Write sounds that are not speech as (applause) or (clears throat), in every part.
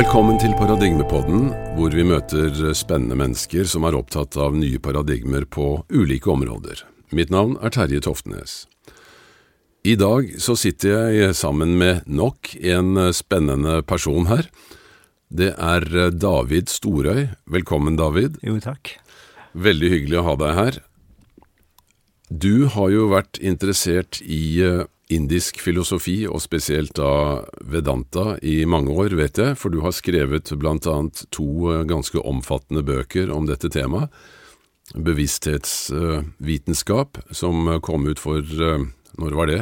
Velkommen til Paradigmepodden, hvor vi møter spennende mennesker som er opptatt av nye paradigmer på ulike områder. Mitt navn er Terje Toftnes. I dag så sitter jeg sammen med nok en spennende person her. Det er David Storøy. Velkommen, David. Jo, takk. Veldig hyggelig å ha deg her. Du har jo vært interessert i eh, indisk filosofi, og spesielt da Vedanta, i mange år, vet jeg, for du har skrevet blant annet to eh, ganske omfattende bøker om dette temaet. Bevissthetsvitenskap, som kom ut for eh, Når var det?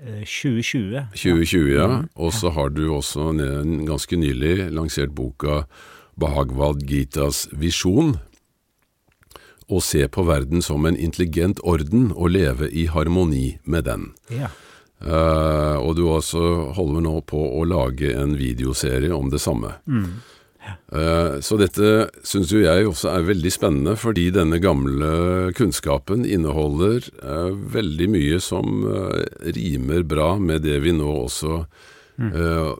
Eh, 2020. 2020, ja. Og så har du også ganske nylig lansert boka Bahagwad Gitas visjon. Å se på verden som en intelligent orden og leve i harmoni med den. Ja. Eh, og du også holder nå på å lage en videoserie om det samme. Eh, så dette syns jo jeg også er veldig spennende, fordi denne gamle kunnskapen inneholder eh, veldig mye som rimer bra med det vi nå også eh,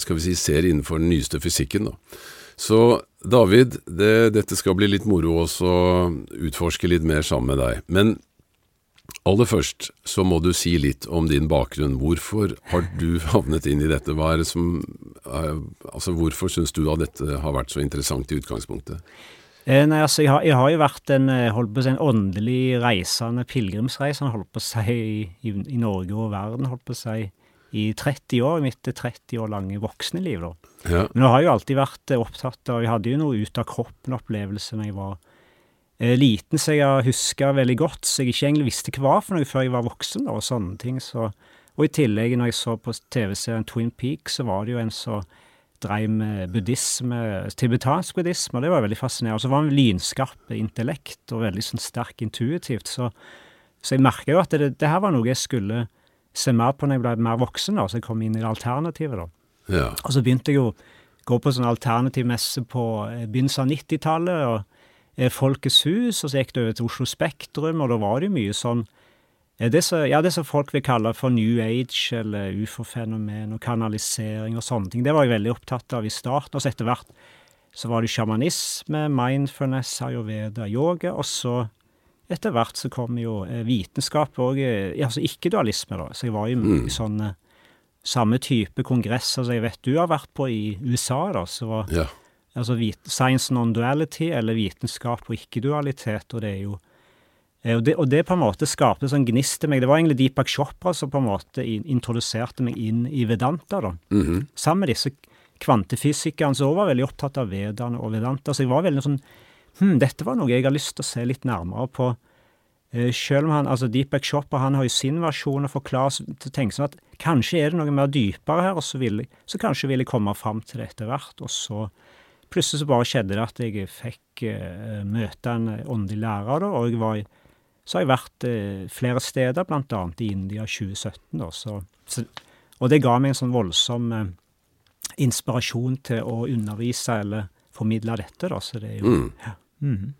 skal vi si, ser innenfor den nyeste fysikken. Da. Så David, det, dette skal bli litt moro også å utforske litt mer sammen med deg. Men Aller først så må du si litt om din bakgrunn. Hvorfor har du (laughs) havnet inn i dette? Hva er det som, eh, altså Hvorfor syns du at dette har vært så interessant i utgangspunktet? Eh, nei, altså, jeg har, jeg har jo vært en, eh, holdt på å si, en åndelig reisende, pilegrimsreisende, holdt på å si, i, i, Norge og verden, holdt på å si, i 30 år, mitt 30 år lange voksne liv, da. Ja, Men jeg har jo alltid vært opptatt av Jeg hadde jo noe ut av kroppen-opplevelse da jeg var liten, så jeg husker veldig godt, så jeg ikke egentlig visste hva var for noe før jeg var voksen, da, og sånne ting. Så, og i tillegg, når jeg så på TV-serien Twin Peaks, så var det jo en som dreiv med buddhisme, tibetansk buddhisme, og det var veldig fascinerende. Og så var han lynskarp intellekt, og veldig sånn sterk intuitivt, så, så jeg merka jo at det, det her var noe jeg skulle se mer på når jeg ble mer voksen, da, så jeg kom inn i det alternativet, da. ja, Og så begynte jeg jo å gå på sånn alternativ messe på eh, begynnelsen av 90-tallet, og eh, Folkets hus, og så gikk det over til Oslo Spektrum, og da var det mye sånn eh, det som, ja, det som folk vil kalle for New Age, eller ufo-fenomen, og kanalisering og sånne ting. Det var jeg veldig opptatt av i starten, og så etter hvert så var det sjamanisme, mindfulness, ayurveda, yoga, og så etter hvert så kom jo eh, vitenskap og eh, altså ikke-dualisme, da. Så jeg var jo Mm. i sånne samme type kongresser som jeg vet du har vært på i USA, da. Så var ja. Altså science non-duality, eller vitenskap og ikke-dualitet, og det er jo og det, og det på en måte skapte sånn gnist til meg. Det var egentlig Deepak Chopra som på en måte in introduserte meg inn i Vedanta, da. mhm, Sammen med disse kvantefysikerne som også var veldig opptatt av Vedaene og Vedanta. Så jeg var veldig sånn Hm, dette var noe jeg har lyst til å se litt nærmere på. Eh, selv om han, altså Deepak Chopra han har jo sin versjon å forklare, så tenke sånn at kanskje er det noe mer dypere her, og så, vil jeg, så kanskje vil jeg komme fram til det etter hvert. Og så plutselig så bare skjedde det at jeg fikk eh, møte en eh, åndelig lærer, da, og jeg var, i- så har jeg vært eh, flere steder, blant annet i India 2017, da, så, så, og det ga meg en sånn voldsom eh, inspirasjon til å undervise eller formidle dette, da, så det er jo mm. ja. Mm.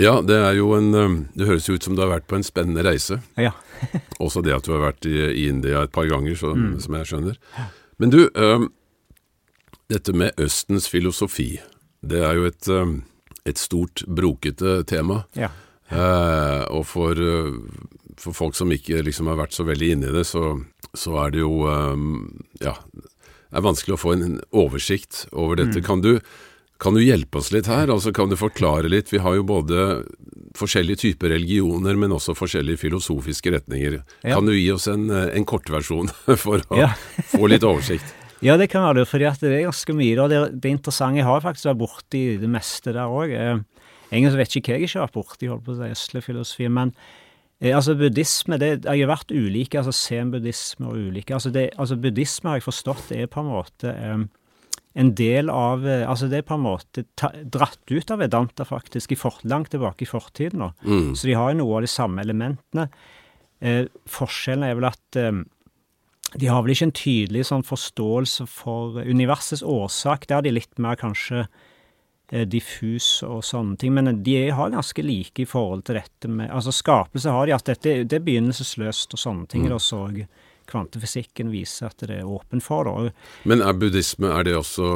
ja, det er jo en eh, Det høres jo ut som du har vært på en spennende reise. ja. (laughs) Også det at du har vært i, i India et par ganger, så, Mm. som jeg skjønner. Men du, dette med Østens filosofi, det er jo et, et stort, brokete tema. ja. Eh, og for, øh, for folk som ikke liksom har vært så veldig inne i det, så, så er det jo øhm, Ja, det er vanskelig å få en oversikt over dette. Mm. Kan, du, kan du hjelpe oss litt her? Altså Kan du forklare litt? Vi har jo både forskjellige typer religioner, men også forskjellige filosofiske retninger. Ja. Kan du gi oss en, eh, en kortversjon (laughs) for å Ja. få litt oversikt? Ja, det kan være det, for det er ganske mye. da. Det, det interessante Jeg har faktisk vært borti det meste der òg. Eh, egentlig vet ikke hva jeg ikke har vært borti, holdt på å si, østlig filosofi. Men eh, altså buddhisme det, Jeg har vært ulike, altså zen-buddhisme og ulike. Altså, det, altså buddhisme har jeg forstått det er på en måte eh, en del av eh, Altså det er på en måte ta, dratt ut av Vedanta, faktisk, i fort, langt tilbake i fortiden. nå. Mm. Så de har jo noe av de samme elementene. Eh, forskjellen er vel at eh, de har vel ikke en tydelig sånn forståelse for universets årsak. Der er de litt mer kanskje eh, diffus og sånne ting, men de har ganske like i forhold til dette med Altså skapelse har de at dette det er begynnelsesløst og sånne ting. Mm. er så kvantefysikken viser at det er åpen for. det. Men er buddhisme er det også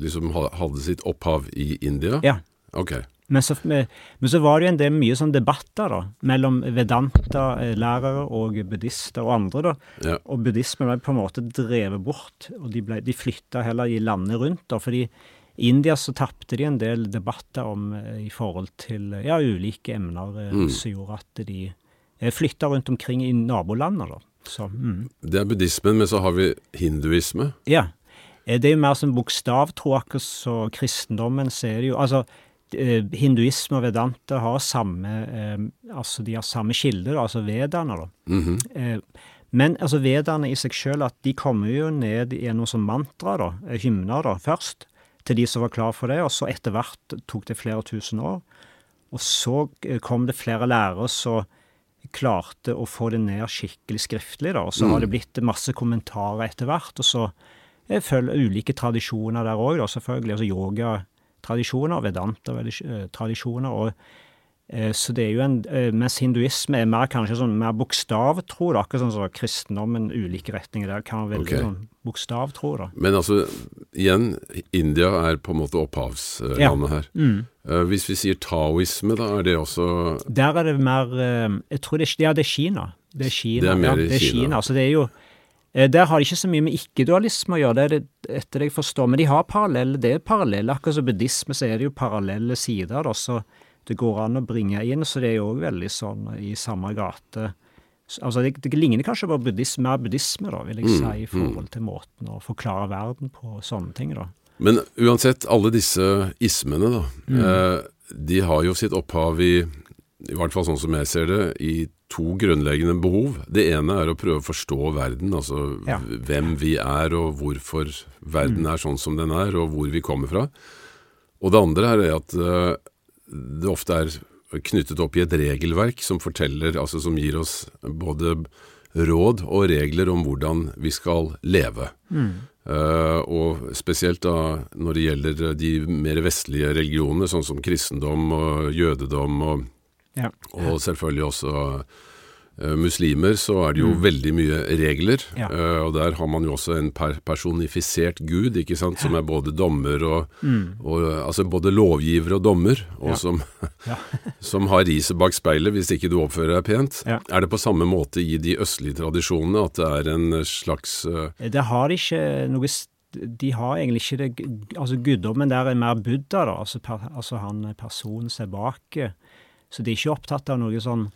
liksom hadde sitt opphav i India? Ja. Ok. Men så, men så, var det jo en del mye sånn debatter da, mellom Vedanta-lærere og buddhister og andre. da, Ja. Og buddhismen ble på en måte drevet bort, og de, ble, de flytta heller i landet rundt. da, fordi i India så tapte de en del debatter om eh, i forhold til ja, ulike emner mm. som gjorde at de eh, flytta rundt omkring i nabolandene. da. Så, mm. Det er buddhismen, men så har vi hinduisme. Ja. Eh, Det er jo mer som bokstavtro, akkurat som kristendommen så er det jo Altså, eh, hinduisme og vedanta har samme eh, Altså, de har samme kilde, altså vedaene, da. -hmm. Eh, Men altså, vedaene i seg sjøl, at de kommer jo ned gjennom som mantra, da, eh, hymner, da, først, til de som var klar for det, og så etter hvert tok det flere tusen år. Og så eh, kom det flere lærere som klarte å få det ned skikkelig skriftlig, da, og så har det blitt masse kommentarer etter hvert, og så følger ulike tradisjoner der òg, selvfølgelig. Altså yogatradisjoner, vedanta-tradisjoner. og eh, Så det er jo en eh, Mens hinduisme er mer kanskje sånn mer bokstavtro, da, akkurat sånn som kristendommen, ulike retninger der kan være veldig okay. sånn bokstavtro, da. Men altså, igjen, India er på en måte opphavslandet Ja. her. Mm. Eh, hvis vi sier taoisme, da er det også Der er det mer eh, Jeg tror det ja, det er Kina. Det er Kina. Det er mer ja, i det er Kina. Kina. Så det er jo eh, Der har de ikke så mye med ikke-dualisme å gjøre, det er etter det jeg forstår. Men de har parallelle, det er parallelle. Akkurat som buddhisme, så er det jo parallelle sider, da. Så det går an å bringe inn. Så det er jo òg veldig sånn i samme gate. Altså, det, det ligner kanskje på buddhisme, mer buddhisme, da, vil jeg Mm, si, i forhold til måten å forklare verden på sånne ting, da. Men uansett, alle disse ismene, da, Mm. eh, de har jo sitt opphav i, i hvert fall sånn som jeg ser det, i to grunnleggende behov. Det ene er å prøve å forstå verden, altså Ja. Mm. hvem vi er og hvorfor verden er sånn som den er, og hvor vi kommer fra. Og det andre er det at eh, det ofte er knyttet opp i et regelverk som forteller, altså som gir oss både råd og regler om hvordan vi skal leve. Eh, og spesielt da når det gjelder de mer vestlige religionene, sånn som kristendom og jødedom og, Ja. og selvfølgelig også uh, muslimer, så er det jo veldig mye regler. Ja. Uh, og der har man jo også en per personifisert gud, ikke sant, som er både dommer og, og Altså både lovgiver og dommer, og Ja. som, (laughs) (laughs) som har riset bak speilet hvis ikke du oppfører deg pent. Er det på samme måte i de østlige tradisjonene at det er en slags uh, Det har ikke noe De har egentlig ikke det Altså, guddommen der er mer Buddha, da. Altså, per, altså han personen som er bak. Så de er ikke opptatt av noe sånn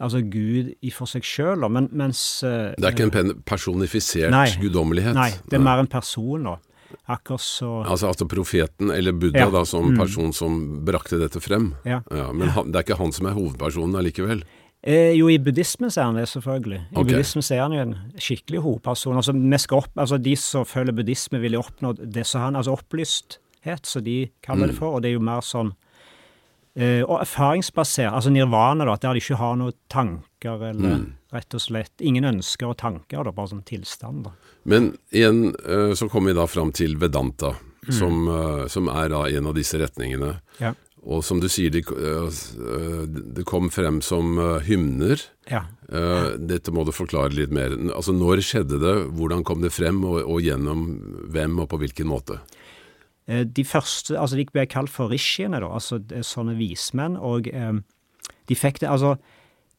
Altså Gud i for seg sjøl. Men, mens eh, Det er ikke en personifisert Nei. guddommelighet. Nei, det er mer en person, da. Akkurat så Altså altså profeten, eller Buddha, Ja. Mm. da, som person som brakte dette frem. Ja. men han, det er ikke han som er hovedpersonen allikevel. Eh, jo, i buddhismen ser er han det, selvfølgelig. I okay. buddhismen ser er han jo en skikkelig hovedperson. Altså, opp, altså De som følger buddhisme, vil jo oppnå det som han Altså opplysthet, som de kaller det for. Og det er jo mer sånn Og erfaringsbasert. Altså nirvana, da. Der de ikke har noen tanker, eller rett og slett ingen ønsker og tanker. da, Bare sånn tilstand. da. Men igjen eh, så kommer vi da fram til Vedanta, Mm. som, eh, som er da en av disse retningene. Ja. Og som du sier, det, eh, eh, kom frem som eh, hymner. Ja. Eh, Dette må du forklare litt mer. Altså Når skjedde det, hvordan kom det frem, og, og gjennom hvem og på hvilken måte? Eh, De første, altså de ble kalt for rishiene, da, altså sånne vismenn, og eh, de fikk det, altså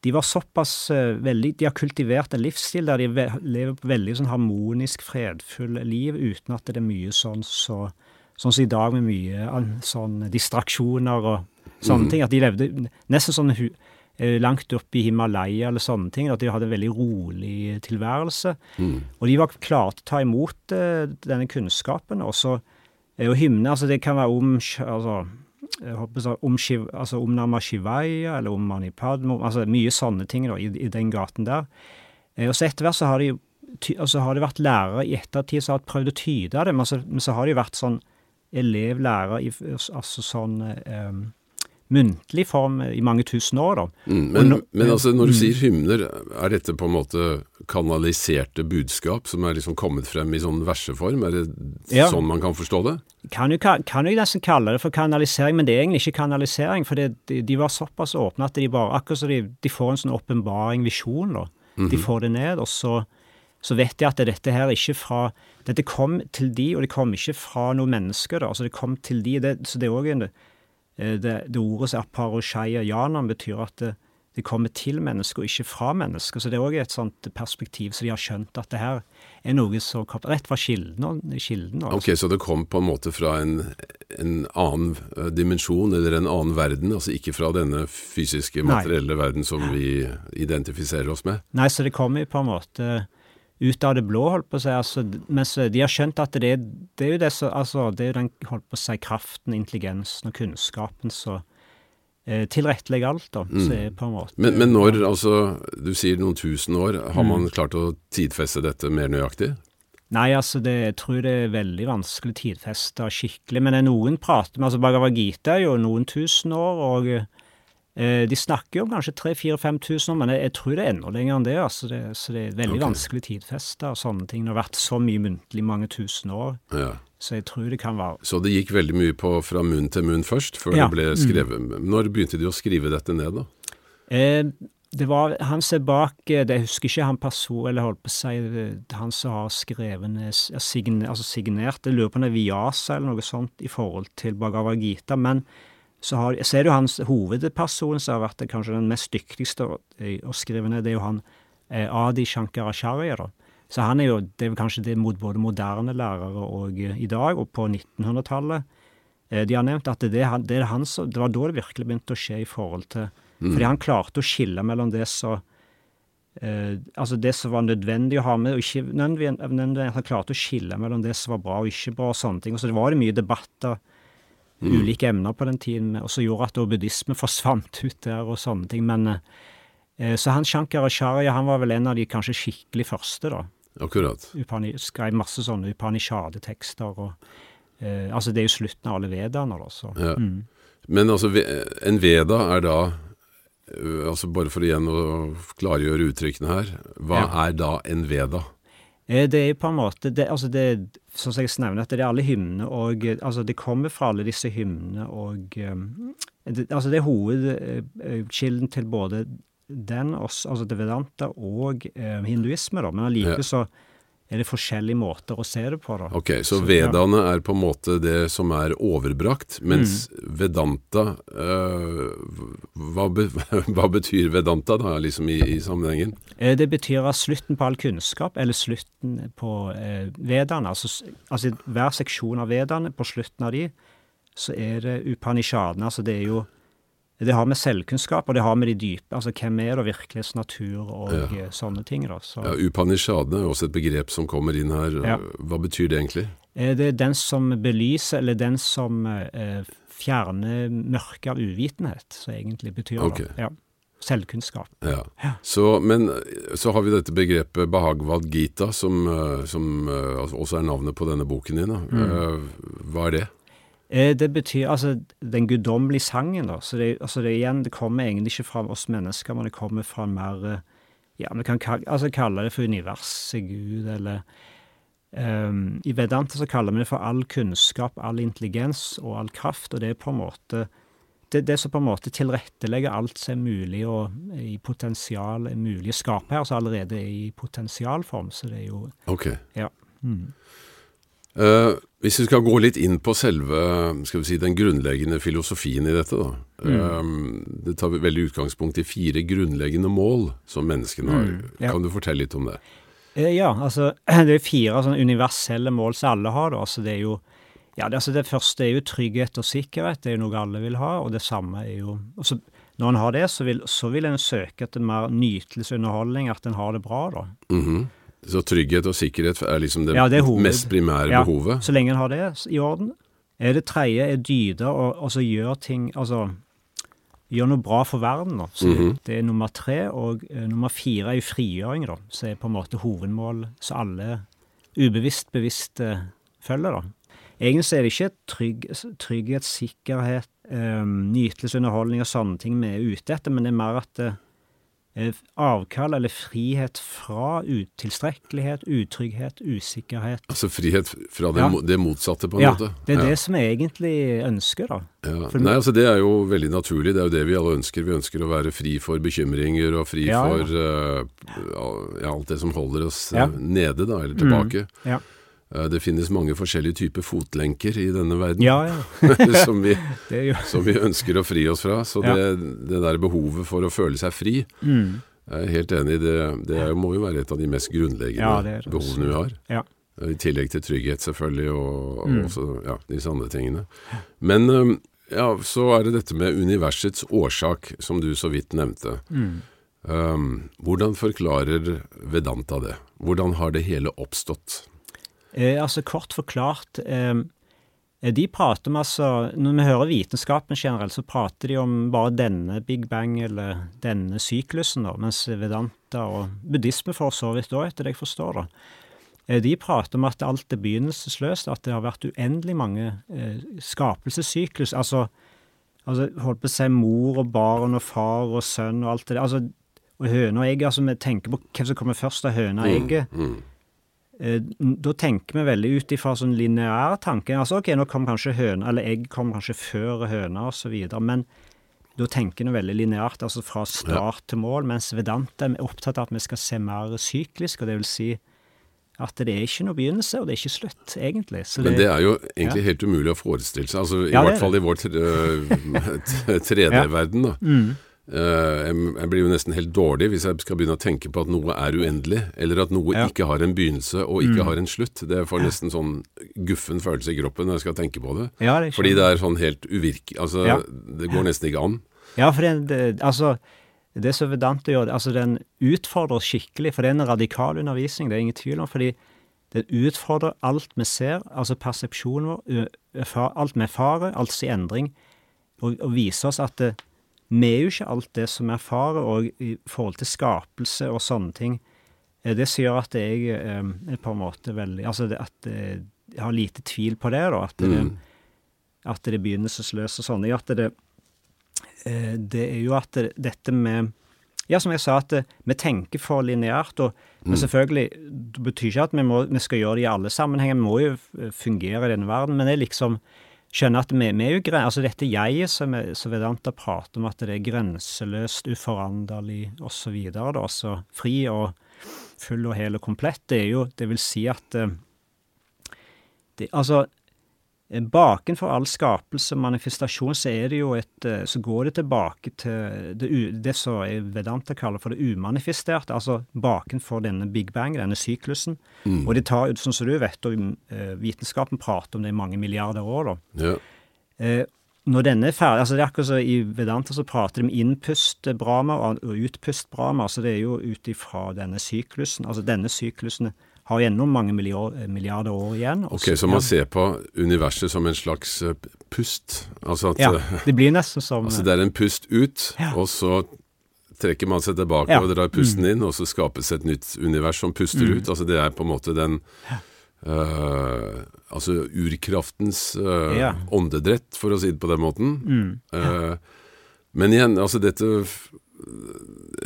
de var såpass eh, veldig, de har kultivert en livsstil der de lever på veldig sånn harmonisk, fredfull liv, uten at det er mye sånn så, sånn som i dag med mye sånn distraksjoner og sånne ting, at de levde nesten sånn langt opp i Himalaya eller sånne ting, at de hadde en veldig rolig tilværelse. Og de var klare til å ta imot denne kunnskapen. Og så jo hymne altså Det kan være om altså, jeg håper så, om, Shiv, altså om Nama Shivaya eller om Mani Padma, altså mye sånne ting da, i, i den gaten der. Eh, og så etter hvert så har de altså har det vært lærere i ettertid som har prøvd å tyde det, men så, men så har det jo vært sånn elev-lærer altså sånn eh, muntlig form i mange tusen år, da. Mm, men, nå- men altså når du Mm. sier hymner, er dette på en måte kanaliserte budskap som er liksom kommet frem i sånn verseform? Er det Ja. sånn man kan forstå det? kan jo, ka- kan jo nesten kalle det for kanalisering, men det er egentlig ikke kanalisering. For det, de, var såpass åpne at de bare Akkurat som de, de får en sånn åpenbaring, visjon, da. De får det ned, og så så vet de at dette her ikke fra Dette kom til de, og det kom ikke fra noen mennesker. da, altså Det kom til de, det, så det er òg det, det, det ordet som aparosheia janan betyr at det, det kommer til mennesker og ikke fra mennesker. Så det er òg et sånt perspektiv, så de har skjønt at det her er noe som kom rett fra kilden. kilden altså. Ok, Så det kom på en måte fra en, en, annen eh, dimensjon, eller en annen verden? Altså ikke fra denne fysiske, materielle Nei. verden som vi identifiserer oss med? Nei, så det kommer på en måte ut av det blå, holdt på å si. Altså, mens de har skjønt at det, det er jo det så, altså, det er jo den holdt på å si, kraften, intelligensen og kunnskapen som eh, tilrettelegger alt, da. Mm. Så på en måte men, men, når, altså, du sier noen tusen år, har man mm. klart å tidfeste dette mer nøyaktig? Nei, altså, det, jeg tror det er veldig vanskelig å tidfeste skikkelig. Men noen prater med altså Bhagavad Gita er jo noen tusen år, og de snakker jo om kanskje 3000-5000 år, men jeg, jeg, tror det er enda lenger enn det. altså det, Så det er veldig okay. vanskelig å tidfeste og sånne ting. Det har vært så mye muntlig mange tusen år. Ja. Så jeg tror det kan være Så det gikk veldig mye på fra munn til munn først, før ja. det ble skrevet. Mm. Når begynte de å skrive dette ned, da? Eh, det var han som er bak eh, det, Jeg husker ikke han person, eller holdt på å si han som har skrevet ned altså signert Jeg lurer på om det er Viasa eller noe sånt i forhold til Bhagavad Gita. Men så, har, så er det jo hans hovedperson som har vært kanskje den mest dyktigste å skrive ned. Det er jo han eh, Adi Shankaracharya, da. Så han er jo Det er kanskje det mot både moderne lærere og eh, i dag, og på 1900-tallet. Eh, de har nevnt at det, det, er han som, det var da det virkelig begynte å skje i forhold til mm. Fordi han klarte å skille mellom det som eh, altså det som var nødvendig å ha med, og ikke nødvendig, Han klarte å skille mellom det som var bra og ikke bra, og sånne ting. Og så det var det mye debatter, mm. ulike emner på den tiden, og så gjorde at da buddhisme forsvant ut der, og sånne ting. Men eh, Så han Shankaracharya, han var vel en av de kanskje skikkelig første, da. Akkurat. Upani, skrev masse sånne Upanishade-tekster. og eh, Altså, det er jo slutten av alle vedaene, da. Så. Ja. Mm. Men altså, en veda er da eh, altså Bare for igjen å klargjøre uttrykkene her. Hva ja. er da en veda? Eh, det er på en måte det, altså det, Som jeg nevner, at det er alle hymnene og altså Det kommer fra alle disse hymnene og um, det, Altså det er hovedkilden til både den, altså det Vedanta og eh, hinduisme, da. Men allikevel ja. Er det forskjellige måter å se det på. da. Ok, Så, så vedaene ja. er på en måte det som er overbrakt, mens mm. Vedanta øh, hva, be, (laughs) hva, betyr Vedanta da, liksom i, i, sammenhengen? Eh, det betyr at slutten på all kunnskap, eller slutten på eh, vedaene. Altså, altså hver seksjon av vedaene, på slutten av de, så er det upanishadene. Altså det er jo det har med selvkunnskap, og det har med de dype Altså hvem er det, virkelighets natur og ja. Eh, sånne ting. da. Så. Ja, Upanishadene er også et begrep som kommer inn her. Ja. Hva betyr det egentlig? Eh, det er den som belyser, eller den som eh, fjerner mørket av uvitenhet, som egentlig betyr okay. det. Ja. Selvkunnskap. Ja. Så, men så har vi dette begrepet Bahagwad Gita, som, som altså også er navnet på denne boken din. Mm. Hva er det? Eh, det betyr altså den guddommelige sangen, da. Så det, altså det, igjen, det kommer egentlig ikke fra oss mennesker, men det kommer fra en mer eh, Ja, vi kan altså, kalle det for universet, Gud, eller um, I Vedanta så kaller vi det for all kunnskap, all intelligens og all kraft, og det er på en måte det, det som på en måte tilrettelegger alt som er mulig og i potensial er mulig å skape her, som allerede er i potensialform. Så det er jo Ok. Ja. Mm. Uh, hvis vi skal gå litt inn på selve skal vi si, den grunnleggende filosofien i dette, da. Mm. Uh, det tar veldig utgangspunkt i fire grunnleggende mål som menneskene har. Mm, ja. Kan du fortelle litt om det? Uh, ja, altså (clears throat) det er fire sånn universelle mål som alle har. da, altså Det er jo ja, det, altså det første er jo trygghet og sikkerhet, det er jo noe alle vil ha. Og det samme er jo altså, Når en har det, så vil, så vil en søke etter mer nytelse underholdning at en har det bra, da. Mm -hmm. Så trygghet og sikkerhet er liksom det, ja, det er mest primære ja, behovet? Så lenge en har det i orden. Er det tredje er dyde, og altså gjør ting Altså gjør noe bra for verden. da. Så mm -hmm. Det er nummer tre. Og uh, nummer fire er jo frigjøring, da, som er på en måte hovedmål som alle ubevisst bevisst uh, følger. da. Egentlig så er det ikke trygg, trygghet, sikkerhet, um, nytelsesunderholdning og sånne ting vi er ute etter, men det er mer at uh, avkall eller frihet fra utilstrekkelighet, utrygghet, usikkerhet. Altså frihet fra det, Ja. det motsatte, på en Ja, måte? det er Ja. det som jeg egentlig ønsker, da. Ja. Nei, altså Det er jo veldig naturlig. Det er jo det vi alle ønsker. Vi ønsker å være fri for bekymringer og fri for uh, alt det som holder oss eh. Mm. nede, da, eller tilbake. Ja. Eh, det finnes mange forskjellige typer fotlenker i denne verden Ja, ja. (laughs) som, vi, (laughs) Det som vi ønsker å fri oss fra. Så Ja. det, det der behovet for å føle seg fri, mm. jeg er helt enig i det. Det er, må jo være et av de mest grunnleggende det det behovene vi har. Ja. I tillegg til trygghet, selvfølgelig, og, og Mm. også ja, disse andre tingene. Men ja, så er det dette med universets årsak, som du så vidt nevnte. Mm. Um, hvordan forklarer Vedanta det? Hvordan har det hele oppstått? Eh, altså Kort forklart eh, De prater om altså Når vi hører vitenskapen generelt, så prater de om bare denne big bang eller denne syklusen, da, mens Vedanta og buddhisme for så vidt òg, etter det jeg forstår, da. Eh, de prater om at alt er begynnelsesløst, at det har vært uendelig mange eh, skapelsessyklus. Altså, altså holdt på å si mor og barn og far og sønn og alt det der. Altså, og høne og egg. Altså, vi tenker på hvem som kommer først av høna og egget. Mm. Eh, Da tenker vi veldig ut ifra sånn lineær tanke. Altså ok, nå kom kanskje høna, eller egg kom kanskje før høna videre, men da tenker vi veldig lineært, altså fra start til mål, mens Vedanta er opptatt av at vi skal se mer syklisk, og det vil si at det er ikke noe begynnelse, og det er ikke slutt, egentlig. Så Men det er jo egentlig helt umulig å forestille seg. Altså, I Ja, hvert er fall i vår 3D-verden. (laughs) da. Mm. Eh, jeg, blir jo nesten helt dårlig hvis jeg skal begynne å tenke på at noe er uendelig, eller at noe Ja. ikke har en begynnelse og ikke Mm. har en slutt. Det får nesten sånn guffen følelse i kroppen når jeg skal tenke på det. Ja, det er Fordi det er sånn helt uvirkelig Altså, Ja. det går nesten ikke an. Ja, for det, det, altså, det som Vedante gjør, altså den utfordrer skikkelig, for det er en radikal undervisning, det er ingen tvil om, fordi den utfordrer alt vi ser, altså persepsjonen vår, alt vi erfarer, alt i endring, og, og viser oss at det, vi er jo ikke alt det som vi erfarer, og i forhold til skapelse og sånne ting. eh, Det som gjør at jeg eh, er på en måte veldig Altså det, at eh, jeg har lite tvil på det, da. At det, Mm. at det er begynnelsesløst og sånn. At det, det er jo at det, dette med Ja, som jeg sa, at vi tenker for lineært. og Men selvfølgelig, det betyr ikke at vi, må, vi skal gjøre det i alle sammenhenger. Vi må jo fungere i denne verden. Men det er liksom skjønne at vi, vi er jo gren, altså Dette jeget som, som Vedanta prater om, at det er grenseløst, uforanderlig osv., altså fri og full og hel og komplett, det er jo Det vil si at eh, det, Altså, bakenfor all skapelse og manifestasjon så er det jo et eh, Så går det tilbake til det, det som Vedanta kaller for det umanifesterte, altså bakenfor denne big bang, denne syklusen. Mm. Og det tar, jo, sånn som du vet, og eh, vitenskapen prater om det i mange milliarder år, da. Ja. Eh, når denne er ferdig, altså det er akkurat så I Vedanta så prater de om innpust-brama og og utpust-brama. altså Det er jo ut ifra denne syklusen. altså Denne syklusen har gjennom mange milliarder år igjen. Ok, så- man ser på universet som en slags eh, pust. Altså at Ja, eh, det blir nesten (laughs) som altså det er en pust ut, Ja. og så trekker man seg tilbake Ja. Mm. og drar pusten inn, og så skapes et nytt univers som puster ut. Altså det er på en måte den Uh, Altså urkraftens uh, Ja. åndedrett, for å si det på den måten. mm, Eh, men igjen, altså dette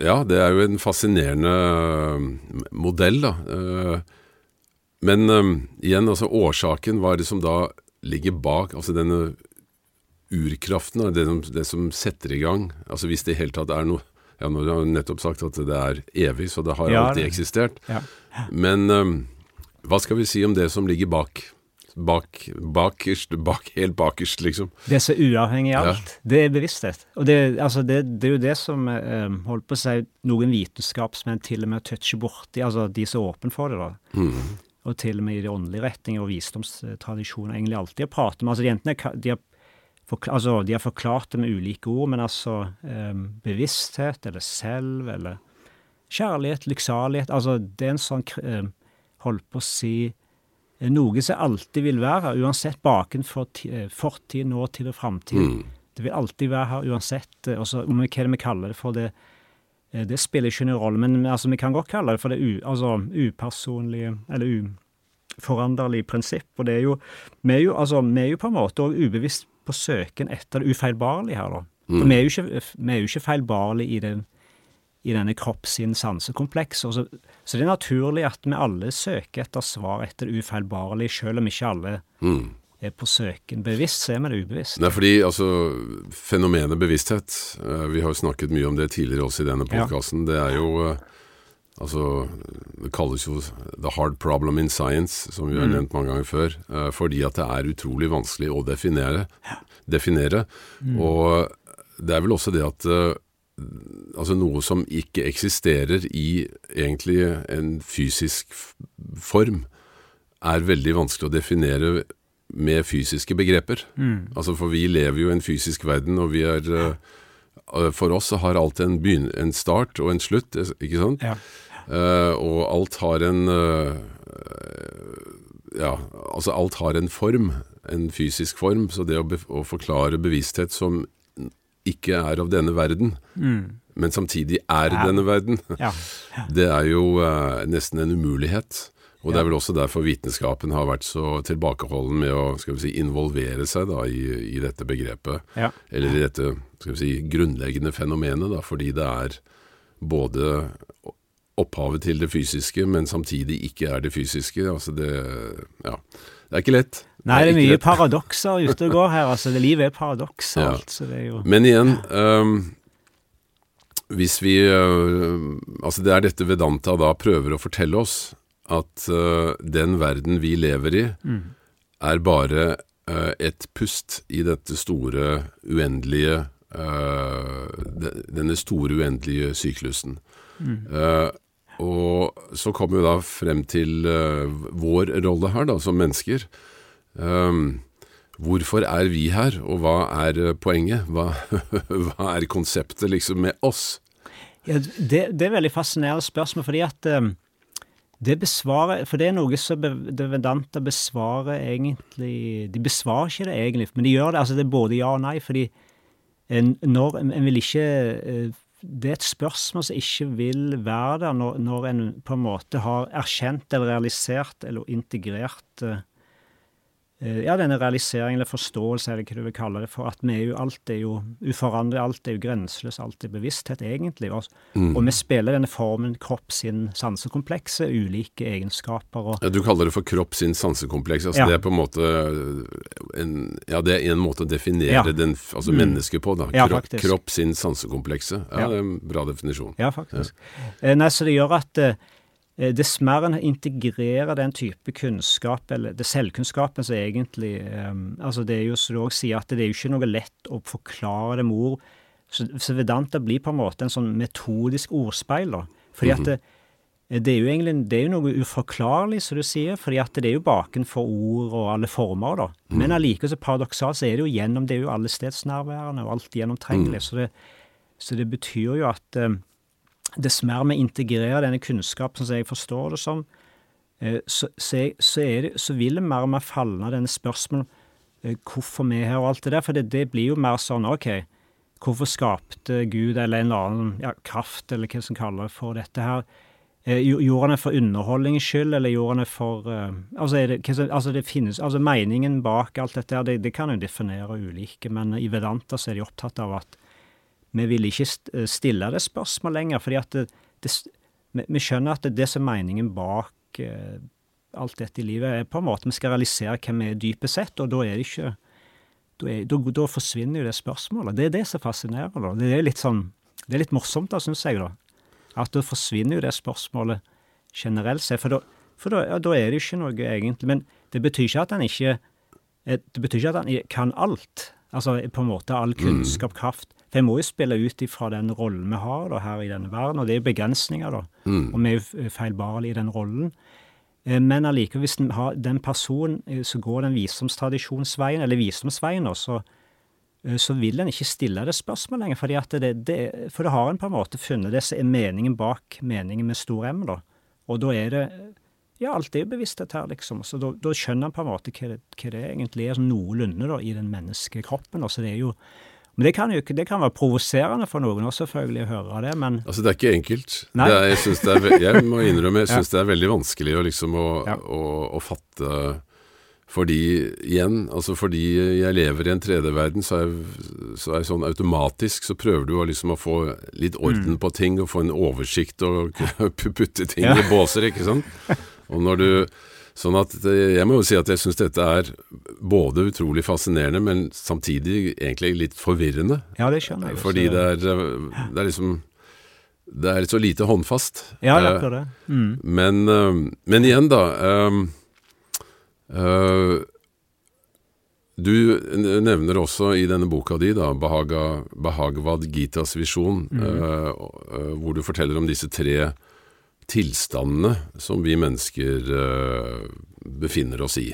Ja, det er jo en fascinerende eh, modell, da. Eh, men eh, igjen, altså årsaken, hva er det som da ligger bak? Altså denne urkraften, det, som, det som setter i gang. Altså hvis det i hele tatt er noe Ja, nå har du nettopp sagt at det er evig, så det har Ja, alltid det- eksistert. ja. Men hva skal vi si om det som ligger bak? Bak, bakerst, bak, helt bakerst, liksom. Det som er uavhengig av Ja. alt, det er bevissthet. Og det, altså det, det er jo det som eh, holdt på å si noen vitenskapsmenn til og med toucher borti, altså de som er åpne for det, da. Mm. Og til og med i de åndelige retninger og visdomstradisjoner egentlig alltid har pratet med. Altså jentene ka- de har, forkla- altså, de har forklart det med ulike ord, men altså eh, bevissthet eller selv eller kjærlighet, lykksalighet Altså det er en sånn eh, holdt på å si noe som alltid vil være her, uansett bakenfor for eh, fortid, nåtid og framtid. Mm. Det vil alltid være her uansett. eh, også, om hva er det vi kaller det for, det, eh, det spiller ikke noen rolle. Men altså, vi kan godt kalle det for det u, altså, upersonlige, eller uforanderlige prinsipp. Og det er jo Vi er jo, altså, vi er jo på en måte òg ubevisst på søken etter det ufeilbarlige her, da. For Mm. vi er jo ikke, vi er jo ikke feilbarlige i det i denne kropp-sinn-sansekompleks. Så, så det er naturlig at vi alle søker etter svar etter det ufeilbarlige, selv om ikke alle Mm. er på søken. Bevisst så er vi det ubevisst. Nei, fordi altså, fenomenet bevissthet, eh, vi har jo snakket mye om det tidligere også i denne Ja. det er jo eh, Altså, det kalles jo 'the hard problem in science', som vi har Mm. nevnt mange ganger før, eh, fordi at det er utrolig vanskelig å definere. definere. Mm. Og det er vel også det at altså noe som ikke eksisterer i egentlig en fysisk form, er veldig vanskelig å definere med fysiske begreper. Mm. Altså For vi lever jo i en fysisk verden, og vi er eh, For oss så har alt en, begyn en start og en slutt, ikke sant? Ja. Uh, og alt har en uh, Ja, altså alt har en form, en fysisk form. Så det å, å forklare bevissthet som ikke er av denne verden, Mm. men samtidig er Ja. denne verden, (laughs) Ja. det er jo eh, nesten en umulighet. Og det er vel også derfor vitenskapen har vært så tilbakeholden med å si, involvere seg da, i, i dette begrepet. Eller i dette si, grunnleggende fenomenet, da, fordi det er både opphavet til det fysiske, men samtidig ikke er det fysiske. Altså det Ja. Det er ikke lett. Nei, det er mye paradokser ute og går her. altså det Livet er paradokser, Ja. alt. Så det er jo Men igjen um, Hvis vi uh, Altså det er dette Vedanta da prøver å fortelle oss, at uh, den verden vi lever i, mm. er bare uh, et pust i dette store, uendelige Denne store, uendelige syklusen. Mm. Og så kommer vi da frem til vår rolle her, da, som mennesker. Ehm, hvorfor er vi her, og hva er øh, poenget? Hva, (laughs) hva er konseptet liksom med oss? Ja, det, det er veldig fascinerende spørsmål, fordi at um, det besvarer For det er noe som Vedanta besvarer egentlig De besvarer ikke det egentlig, men de gjør det. altså Det er både ja og nei, fordi en, når en, vil ikke eh, Det er et spørsmål som ikke vil være der når, når en på en måte har erkjent eller realisert eller integrert eh, eh, ja, denne realiseringen eller forståelse, eller hva du vil kalle det, for at vi er jo, alt er jo uforandret, alt er jo grenseløst, alt er bevissthet, egentlig. Og, og vi spiller denne formen kropp sin sansekomplekse, ulike egenskaper og Ja, du kaller det for kropp sin sansekompleks. Altså Ja. Det er på en måte en, Ja, det er en måte å definere den, altså Mm. mennesket på. da. Ja, kropp, sin sansekomplekse. Ja, Ja. det er en bra definisjon. Ja, faktisk. Eh, Nei, så det gjør at eh, dess mer en integrerer den type kunnskap, eller det selvkunnskapen som egentlig eh, Altså, det er jo som du òg sier, at det er jo ikke noe lett å forklare det med ord. Så, så Vedanta blir på en måte en sånn metodisk ordspeil, da. Fordi at det, det er jo egentlig det er jo noe uforklarlig, som du sier, fordi at det er jo bakenfor ord og alle former, da. Men allikevel så paradoksalt så er det jo gjennom, det er jo allestedsnærværende og alt gjennomtrengelig. Så, det, så det betyr jo at eh, dess mer vi integrerer denne kunnskapen, som jeg forstår det som, eh, så, så, det, så vil det mer og mer falle denne spørsmålet eh, hvorfor vi er her og alt det der. For det, det blir jo mer sånn OK, hvorfor skapte Gud eller en eller annen ja, kraft, eller hva som kaller det for dette her? Eh, Gjorde han det for underholdningens skyld, eller gjorde han det for altså, det, altså det finnes, altså Meningen bak alt dette her, det, det kan jo definere ulike, men i Vedanta så er de opptatt av at vi vil ikke eh, stille det spørsmålet lenger, fordi at det, det, vi, skjønner at det, det som er meningen bak eh, alt dette i livet, er på en måte vi skal realisere hvem vi er dypest sett, og da er det ikke da, er, da, da forsvinner jo det spørsmålet. Det er det som fascinerer. da. Det er litt sånn, det er litt morsomt, da, syns jeg. da. At da forsvinner jo det spørsmålet generelt sett. For da, for da, ja, da er det jo ikke noe egentlig. Men det betyr ikke at han ikke eh, Det betyr ikke at han kan alt. Altså på en måte all kunnskap, kraft. For må jo spille ut ifra den rollen vi har da, her i denne verden, og det er jo begrensninger, da. Mm. Og vi er jo f- feilbarlige i den rollen. Eh, Men allikevel, hvis den, har, den personen eh, som går den visdomstradisjonsveien, eller visdomsveien, da, så, eh, så vil en ikke stille det spørsmålet lenger. Fordi det, det, for det har en på en måte funnet det som er meningen bak meningen med stor M. da. Og da er det Ja, alt er jo bevissthet her, liksom. Så da, da skjønner en på en måte hva det, hva det egentlig er sånn noenlunde da, i den menneskekroppen. kroppen. Så det er jo Men det kan jo det kan være provoserende for noen også, selvfølgelig, å høre det, men Altså Det er ikke enkelt. Nei. Er, jeg, er, jeg må innrømme jeg (laughs) Ja. det er veldig vanskelig å, liksom å, Ja. å, å fatte Fordi, igjen, altså fordi jeg lever i en 3D-verden, så, så er jeg sånn automatisk så prøver du å liksom å få litt orden på ting og få en oversikt og (laughs) putte ting Ja. i båser, ikke sant? (laughs) Og når du Sånn at eh, jeg må jo si at jeg syns dette er både utrolig fascinerende, men samtidig egentlig litt forvirrende. Ja, det skjønner jeg. Fordi det er, eh, det er liksom Det er så lite håndfast. Ja, det er Eh, det. Mm. men, men igjen, da. øh, du nevner også i denne boka di, da, Bahaga, Bahagavad Gitas visjon, mm. uh, uh, hvor du forteller om disse tre tilstandene som vi mennesker øh, befinner oss i.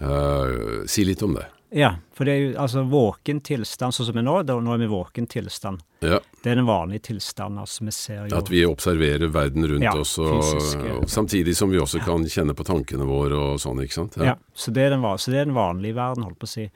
Øh, si litt om det. Ja, for det er jo altså våken tilstand, sånn som vi nå, da, nå er vi våken tilstand. Ja, Det er den vanlige tilstanden, altså vi ser jo At vi observerer verden rundt Ja, oss, og, fysisk, og samtidig som vi også kan kjenne på tankene våre og sånn, ikke sant? Ja, så det, er den, så det er den vanlige verden, holdt på å si.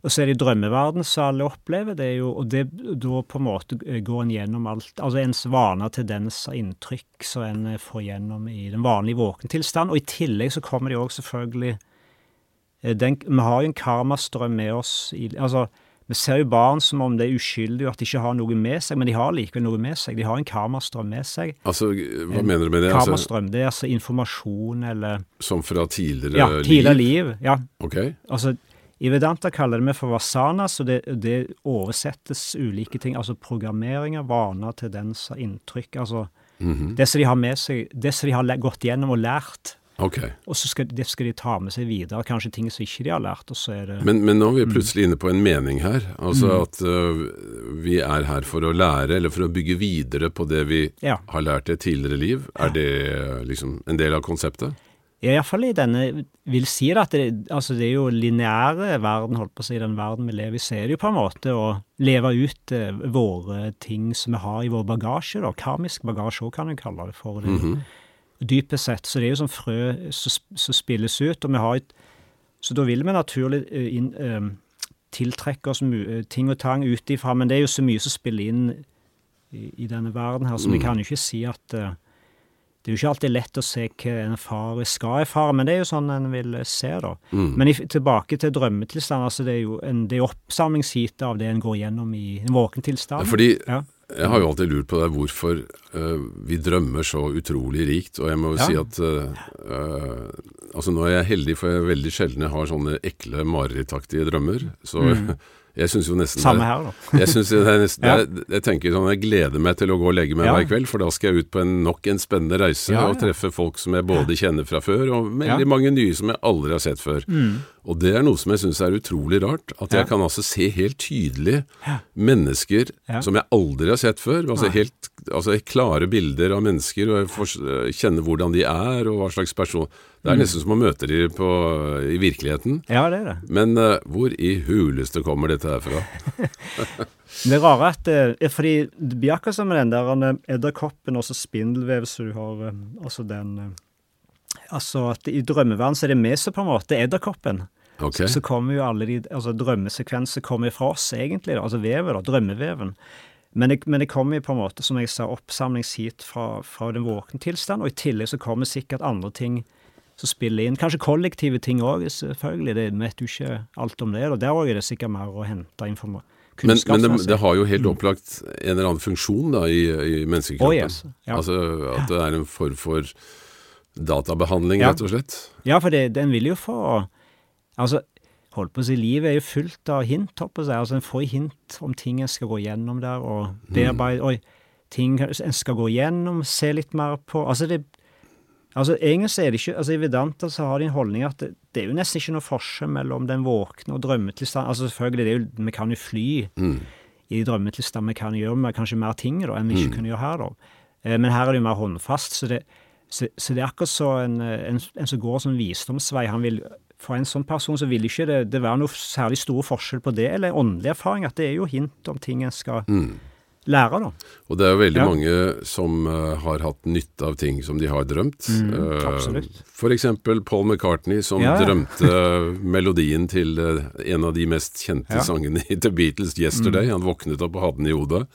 Og så er det drømmeverden som alle opplever, det er jo, og det, da på en måte går en gjennom alt, altså ens vaner, tendenser, inntrykk, som en eh, får gjennom i den vanlige våkentilstand. Og i tillegg så kommer det også selvfølgelig eh, den, Vi har jo en karmastrøm med oss i Altså, vi ser jo barn som om det er uskyldig og at de ikke har noe med seg, men de har likevel noe med seg. De har en karmastrøm med seg. Altså, hva mener du med det? Altså, Karmastrøm, det er altså informasjon eller som fra tidligere liv? Ja, tidligere liv? liv. Ja, Ok. Altså, I Vedanta kaller det vi for vasana, så det, det oversettes ulike ting. Altså programmeringer, vaner, tendenser, inntrykk. Altså Mhm. det som de har med seg, det som de har gått gjennom og lært. Okay. Og så skal, det skal de ta med seg videre. Kanskje ting som ikke de har lært. Det Men, men nå er Mm. vi plutselig inne på en mening her. Altså at uh, vi er her for å lære, eller for å bygge videre på det vi Ja. har lært i et tidligere liv. Er det øh, liksom en del av konseptet? Iallfall i denne vil si det at det, altså det er jo lineære verden, holdt på å si, den verden vi lever i, så er det jo på en måte å leve ut eh, våre ting som vi har i vår bagasje, da. Karmisk bagasje òg, kan en kalle det for. det. Mhm. Dypest sett. Så det er jo som frø som spilles ut, og vi har et Så da vil vi naturlig eh, inn, eh, tiltrekke oss eh, ting og tang utifra, men det er jo så mye som spiller inn i, i denne verden her, så vi Mm. kan jo ikke si at eh, det er jo ikke alltid lett å se hva en far skal erfare, men det er jo sånn en vil se, da. Mm. Men i, tilbake til drømmetilstand, altså det er jo en, det oppsamlingsheatet av det en går gjennom i en våken tilstand. Fordi Ja. jeg har jo alltid lurt på det, hvorfor uh, vi drømmer så utrolig rikt. Og jeg må jo Ja. si at uh, uh, Altså nå er jeg heldig, for jeg er veldig sjelden jeg har sånne ekle marerittaktige drømmer. Så jeg syns jo nesten Mm. Samme her, da. (laughs) Jeg, synes er nesten, Ja. jeg, jeg tenker sånn, jeg gleder meg til å gå og legge meg Ja. hver kveld, for da skal jeg ut på en, nok en spennende reise Ja, og treffe folk som jeg både kjenner fra før, og veldig mange nye som jeg aldri har sett før. Og det er noe som jeg syns er utrolig rart, at jeg kan altså se helt tydelig mennesker som jeg aldri har sett før. Altså helt altså klare bilder av mennesker, og jeg får kjenne hvordan de er, og hva slags person Det er Mm. nesten som å møte dem på, i virkeligheten. Ja, det er det. Men uh, hvor i huleste kommer dette her fra? Det rare er at det er fordi det blir akkurat som med den der eh, edderkoppen og spindelvev som du har uh, Altså den Altså at i drømmeverden så er det vi som på en måte er edderkoppen. Ok, Så kommer jo alle de altså drømmesekvenser kommer fra oss, egentlig. da, Altså vevet, da. Drømmeveven. Men det, men det kommer jo på en måte, som jeg sa, oppsamlingshit fra, fra den våkne tilstand, og i tillegg så kommer sikkert andre ting som spiller inn. Kanskje kollektive ting òg, selvfølgelig. Det vet jo ikke alt om det. Og der òg er det sikkert mer å hente informasjon. Men, men det, det har jo helt opplagt en eller annen funksjon da i, i menneskekroppen. Oh, yes. Ja. Altså at det er en form for databehandling, Ja. rett og slett. Ja, for det, den vil jo få Altså, holdt på å si, livet er jo fullt av hint, holdt på å si. Altså, en får hint om ting en skal gå gjennom der, og bearbeide Oi, ting en skal gå gjennom, se litt mer på Altså, det Altså, egentlig så er det ikke Altså, i Vedanta så har de en holdning at det, det er jo nesten ikke noe forskjell mellom den våkne og drømmetilstand. Altså, selvfølgelig, det er jo Vi kan jo fly i drømmetilstand. Vi kan gjøre med kanskje mer ting da, enn vi ikke kunne gjøre her, da. Eh, Men her er det jo mer håndfast, så det, så, så det er akkurat så en, en, en som går som visdomsvei. han vil For en sånn person så vil ikke det, det være noe særlig stor forskjell på det, eller åndelig erfaring, at det er jo hint om ting en skal lære, da. Og det er jo veldig Ja. mange som eh, har hatt nytte av ting som de har drømt. Mm, absolutt. for eksempel Paul McCartney, som Ja, drømte melodien til eh, en av de mest kjente Ja. sangene i The Beatles, 'Yesterday'. Han våknet opp og hadde den i hodet.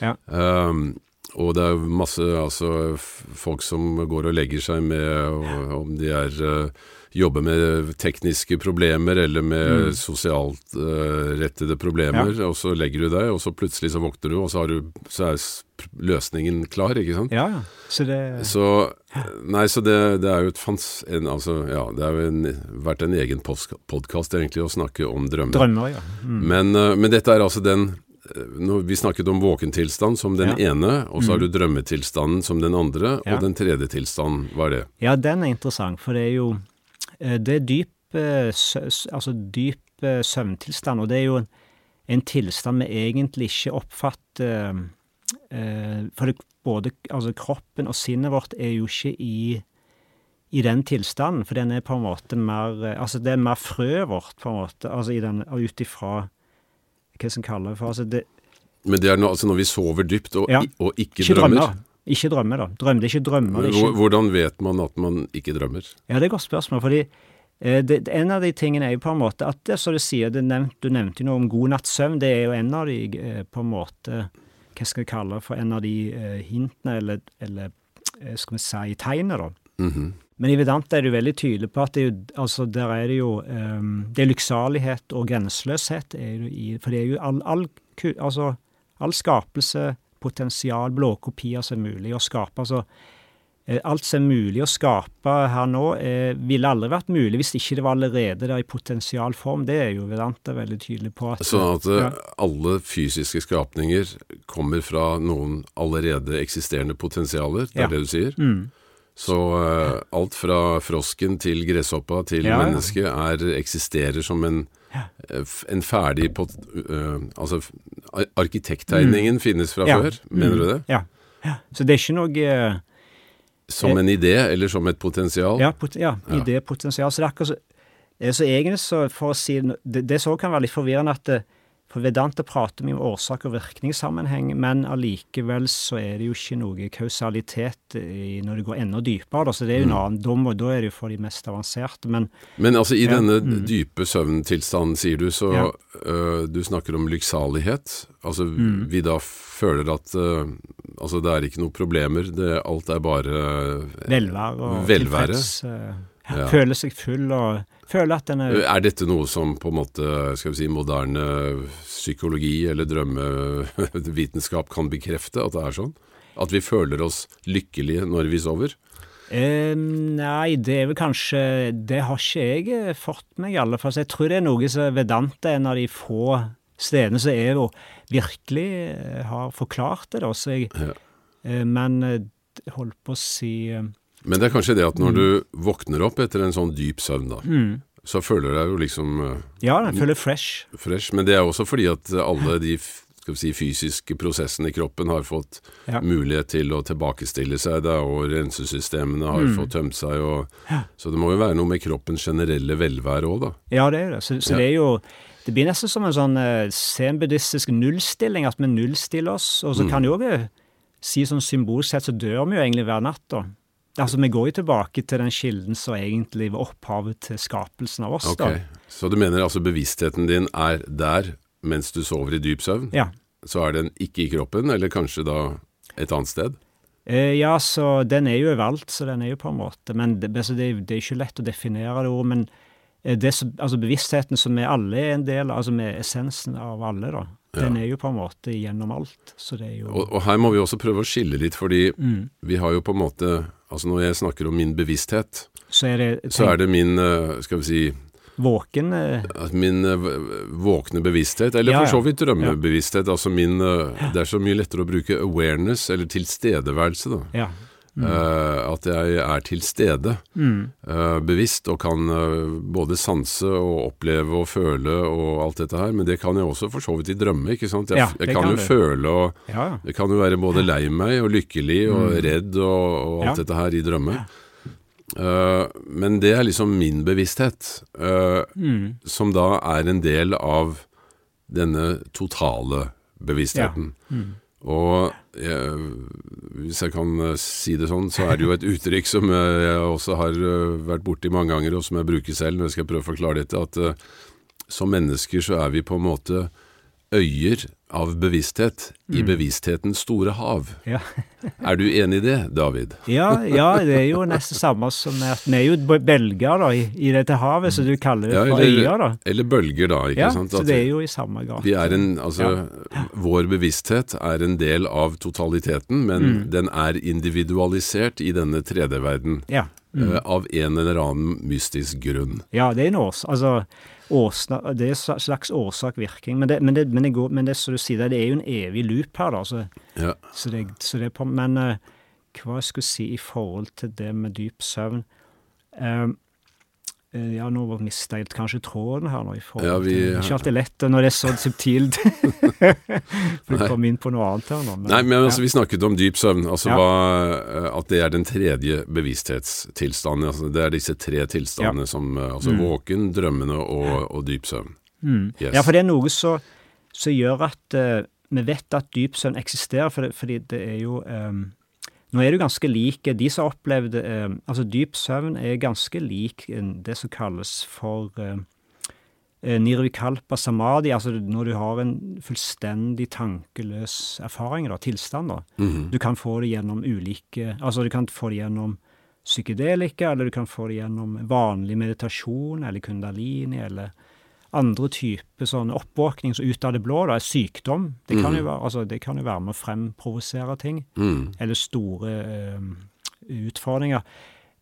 Ja. Um, og det er masse altså, folk som går og legger seg med Om de er uh, jobber med tekniske problemer eller med mm. sosialt uh, rettede problemer, ja. og så legger du deg, og så plutselig så våkner du, og så, du, så er løsningen klar, ikke sant? Ja, så det Så, nei, så det, det er jo et fans... En, altså, ja, det har vært en egen podkast egentlig å snakke om drømmer. Drømmer, ja. Mm. Men, uh, men dette er altså den når vi snakket om våkentilstand som den ja. ene, og så har du mm. drømmetilstanden som den andre, ja. og den tredje tilstanden, hva er det? Ja, den er interessant, for det er jo eh, Det er dyp, eh, altså dyp eh, søvntilstand, og det er jo en, en tilstand vi egentlig ikke oppfatter For det, både altså kroppen og sinnet vårt er jo ikke i i den tilstanden, for den er på en måte mer Altså, det er mer frøet vårt, på en måte, altså i den, ut ifra hva som kaller det for altså det, Men det er no, altså når vi sover dypt og, ja, og ikke, ikke drømmer? drømmer? Ikke drømmer, da. Drømmer, det er ikke drømmer. Er ikke... Hvordan vet man at man ikke drømmer? Ja, det er et godt spørsmål. fordi eh, det, en av de tingene er jo på en måte at det, som du sier, nevnt, du nevnte noe om god natts søvn. Det er jo en av de eh, på en måte Hva skal vi kalle det for en av de eh, hintene, eller, eller skal vi si tegnene, da. Mm -hmm. Men i Vedanta er du veldig tydelig på at det er jo, altså der er det jo um, Det er lykksalighet og grenseløshet, for det er jo all, all, altså, all skapelse, potensial, blåkopier som er mulig å skape. altså eh, Alt som er mulig å skape her nå, eh, ville aldri vært mulig hvis ikke det var allerede der i potensialform. Det er jo Vedanta veldig tydelig på. At, sånn at ja. alle fysiske skapninger kommer fra noen allerede eksisterende potensialer, det er ja. det du sier? Mm. Så uh, alt fra frosken til gresshoppa til ja. mennesket er, eksisterer som en, eh, en ferdig på, uh, Altså, arkitekttegningen mm. finnes fra ja. før, mener mm. du det? Ja. ja. Så det er ikke noe uh, Som en idé, eller som et potensial? Ja, pot ja idépotensial. Så det er akkurat så, så egentlig så, for å si Det, det så kan være litt forvirrende at for Vedanta prater vi om årsak- og virkningssammenheng, men allikevel så er det jo ikke noe kausalitet i, når det går enda dypere. Da, så det er jo en mm. annen dom, og da er det jo for de mest avanserte. Men, men altså i ja, denne mm. dype søvntilstanden, sier du, så ja. uh, du snakker om lykksalighet. Altså mm. vi da føler at uh, altså det er ikke noen problemer, det, alt er bare uh, velvære og velvære. tilfreds. Ja. Føler seg full og føler at den er Er dette noe som på en måte, skal vi si, moderne psykologi eller drømmevitenskap kan bekrefte at det er sånn? At vi føler oss lykkelige når vi sover? Eh, nei, det er vel kanskje Det har ikke jeg eh, fått meg, i alle fall. Så jeg tror det er noe som Vedanta er en av de få stedene som er og virkelig eh, har forklart det. Da. Så jeg, ja. eh, men eh, holdt på å si men det er kanskje det at når mm. du våkner opp etter en sånn dyp søvn, da, mm. så føler du deg jo liksom uh, Ja, jeg føler fresh. fresh. Men det er også fordi at alle de si, fysiske prosessene i kroppen har fått ja. mulighet til å tilbakestille seg, da, og rensesystemene har mm. fått tømt seg. Og, ja. Så det må jo være noe med kroppens generelle velvære òg, da. Ja, det er det. Så, så ja. det er jo det blir nesten som en sånn uh, zen-buddhistisk nullstilling, at vi nullstiller oss. Og så mm. kan jo òg si sånn symbolsk sett så dør vi jo egentlig hver natt, da. Altså, Vi går jo tilbake til den kilden som egentlig var opphavet til skapelsen av oss. Okay. da. Så du mener altså bevisstheten din er der mens du sover i dyp søvn? Ja. Så er den ikke i kroppen, eller kanskje da et annet sted? Eh, ja, så den er jo overalt, så den er jo på en måte Men det, altså, det, det er ikke lett å definere det ordet. Men eh, det, altså bevisstheten som vi alle er en del av, altså med essensen av alle, da, ja. den er jo på en måte gjennom alt. Så det er jo og, og her må vi også prøve å skille litt, fordi mm. vi har jo på en måte Altså når jeg snakker om min bevissthet, så er det, så er det min, eh, skal vi si Våken eh, Min uh, våkne bevissthet, eller ja, for så vidt drømmebevissthet. Altså min Det er så mye lettere å bruke awareness, eller tilstedeværelse, da. Ja. Mm. Uh, at jeg er til stede, mm. bevisst, og kan både sanse og oppleve og føle og alt dette her. Men det kan jeg også for så vidt i drømme, ikke sant. Jeg, jeg kan, kan, jo det. føle og Jeg kan jo være både lei meg og lykkelig og mm. redd og, og alt dette her i drømme. Uh, men det er liksom min bevissthet, uh, mm. som da er en del av denne totale bevisstheten. Ja. Og jeg, hvis jeg kan uh, si det sånn, så er det jo et uttrykk som jeg også har vært borti mange ganger, og som jeg bruker selv når jeg skal prøve å forklare dette, at som mennesker så er vi på en måte øyer av bevissthet i bevissthetens store hav. Ja. (laughs) Er du enig i det, David? Ja, ja, det er jo nesten samme som at vi er jo bølger da, i, i dette havet, så du kaller det Ja, for øyer, da. eller bølger, da. ikke Ja, sant? så det er jo i samme grad. vi er en, altså, Vår bevissthet er en del av totaliteten, men Mm. den er individualisert i denne 3D-verden. Ja. eh, Av en eller annen mystisk grunn. Ja, det er en års... Altså, årsna, det er slags årsak-virkning. Men, men, men, men det som du sier, det er jo en evig loop her, da. Så, Ja. så det, så det men eh, hva jeg skulle si i forhold til det med dyp søvn eh, Ja, nå mista jeg kanskje tråden her nå. i forhold Ja, vi- er Ikke alltid lett når det er så subtilt. (laughs) For du kom inn på noe annet her nå. Nei, men altså, vi snakket om dyp søvn. Altså Ja. hva, eh, At det er den tredje bevissthetstilstanden. Altså, det er disse tre tilstandene som Altså Altså våken, drømmende og, og dyp søvn. Mm. Yes. Ja, for det er noe som gjør at uh, vi vet at dyp søvn eksisterer, for det, fordi det er jo ehm, Nå er det jo ganske like De som har opplevd eh, Altså, dyp søvn er ganske lik eh, det som kalles for eh, eh, nirvikalpa samadhi, altså når du har en fullstendig tankeløs erfaring, da, tilstand. da. Mhm. Du kan få det gjennom ulike Altså, du kan få det gjennom psykedelika, eller du kan få det gjennom vanlig meditasjon, eller kundalini, eller andre typer sånn oppvåkning så ut av det blå, da, er sykdom. Det kan, jo være, altså, det kan jo være med å fremprovosere ting, Mm. eller store eh, utfordringer.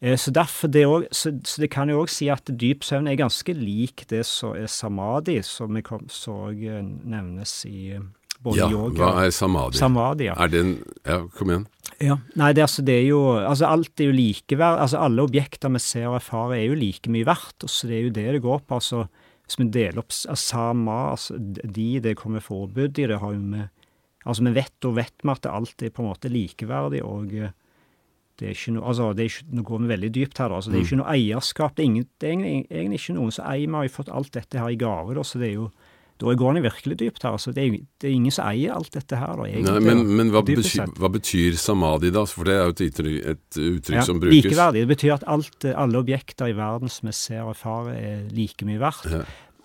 Eh, så det også, så, så det kan jo òg si at dyp søvn er ganske lik det som er samadhi, som vi kom, så eh, nevnes i eh, både Ja, yoga hva er samadhi? Samadhi, ja. Er det en Ja, kom igjen. Ja, Nei, det, altså, det er jo Altså, alt er jo likeverd. Altså, alle objekter vi ser og erfarer, er jo like mye verdt. Så det er jo det det går på. Altså, hvis vi deler opp sama, altså, de det kommer forbud i, det har jo vi Altså, vi vet og vet vi at alt er på en måte likeverdig, og eh, det er ikke noe Altså, det er ikke, nå går vi veldig dypt her, da. Altså, det er ikke noe eierskap. Det er, ingen, det er egentlig, egentlig ikke noen som eier. Vi har jo fått alt dette her i gave, da, så det er jo Da går en virkelig dypt her. Altså, det er, det er ingen som eier alt dette her, da, egentlig. Nei, men, men hva, betyr, hva betyr samadhi, da? For det er jo et uttrykk, et uttrykk Ja, som brukes. Likeverdig. Det betyr at alt, alle objekter i verden som vi ser og erfarer, er like mye verdt. Ja.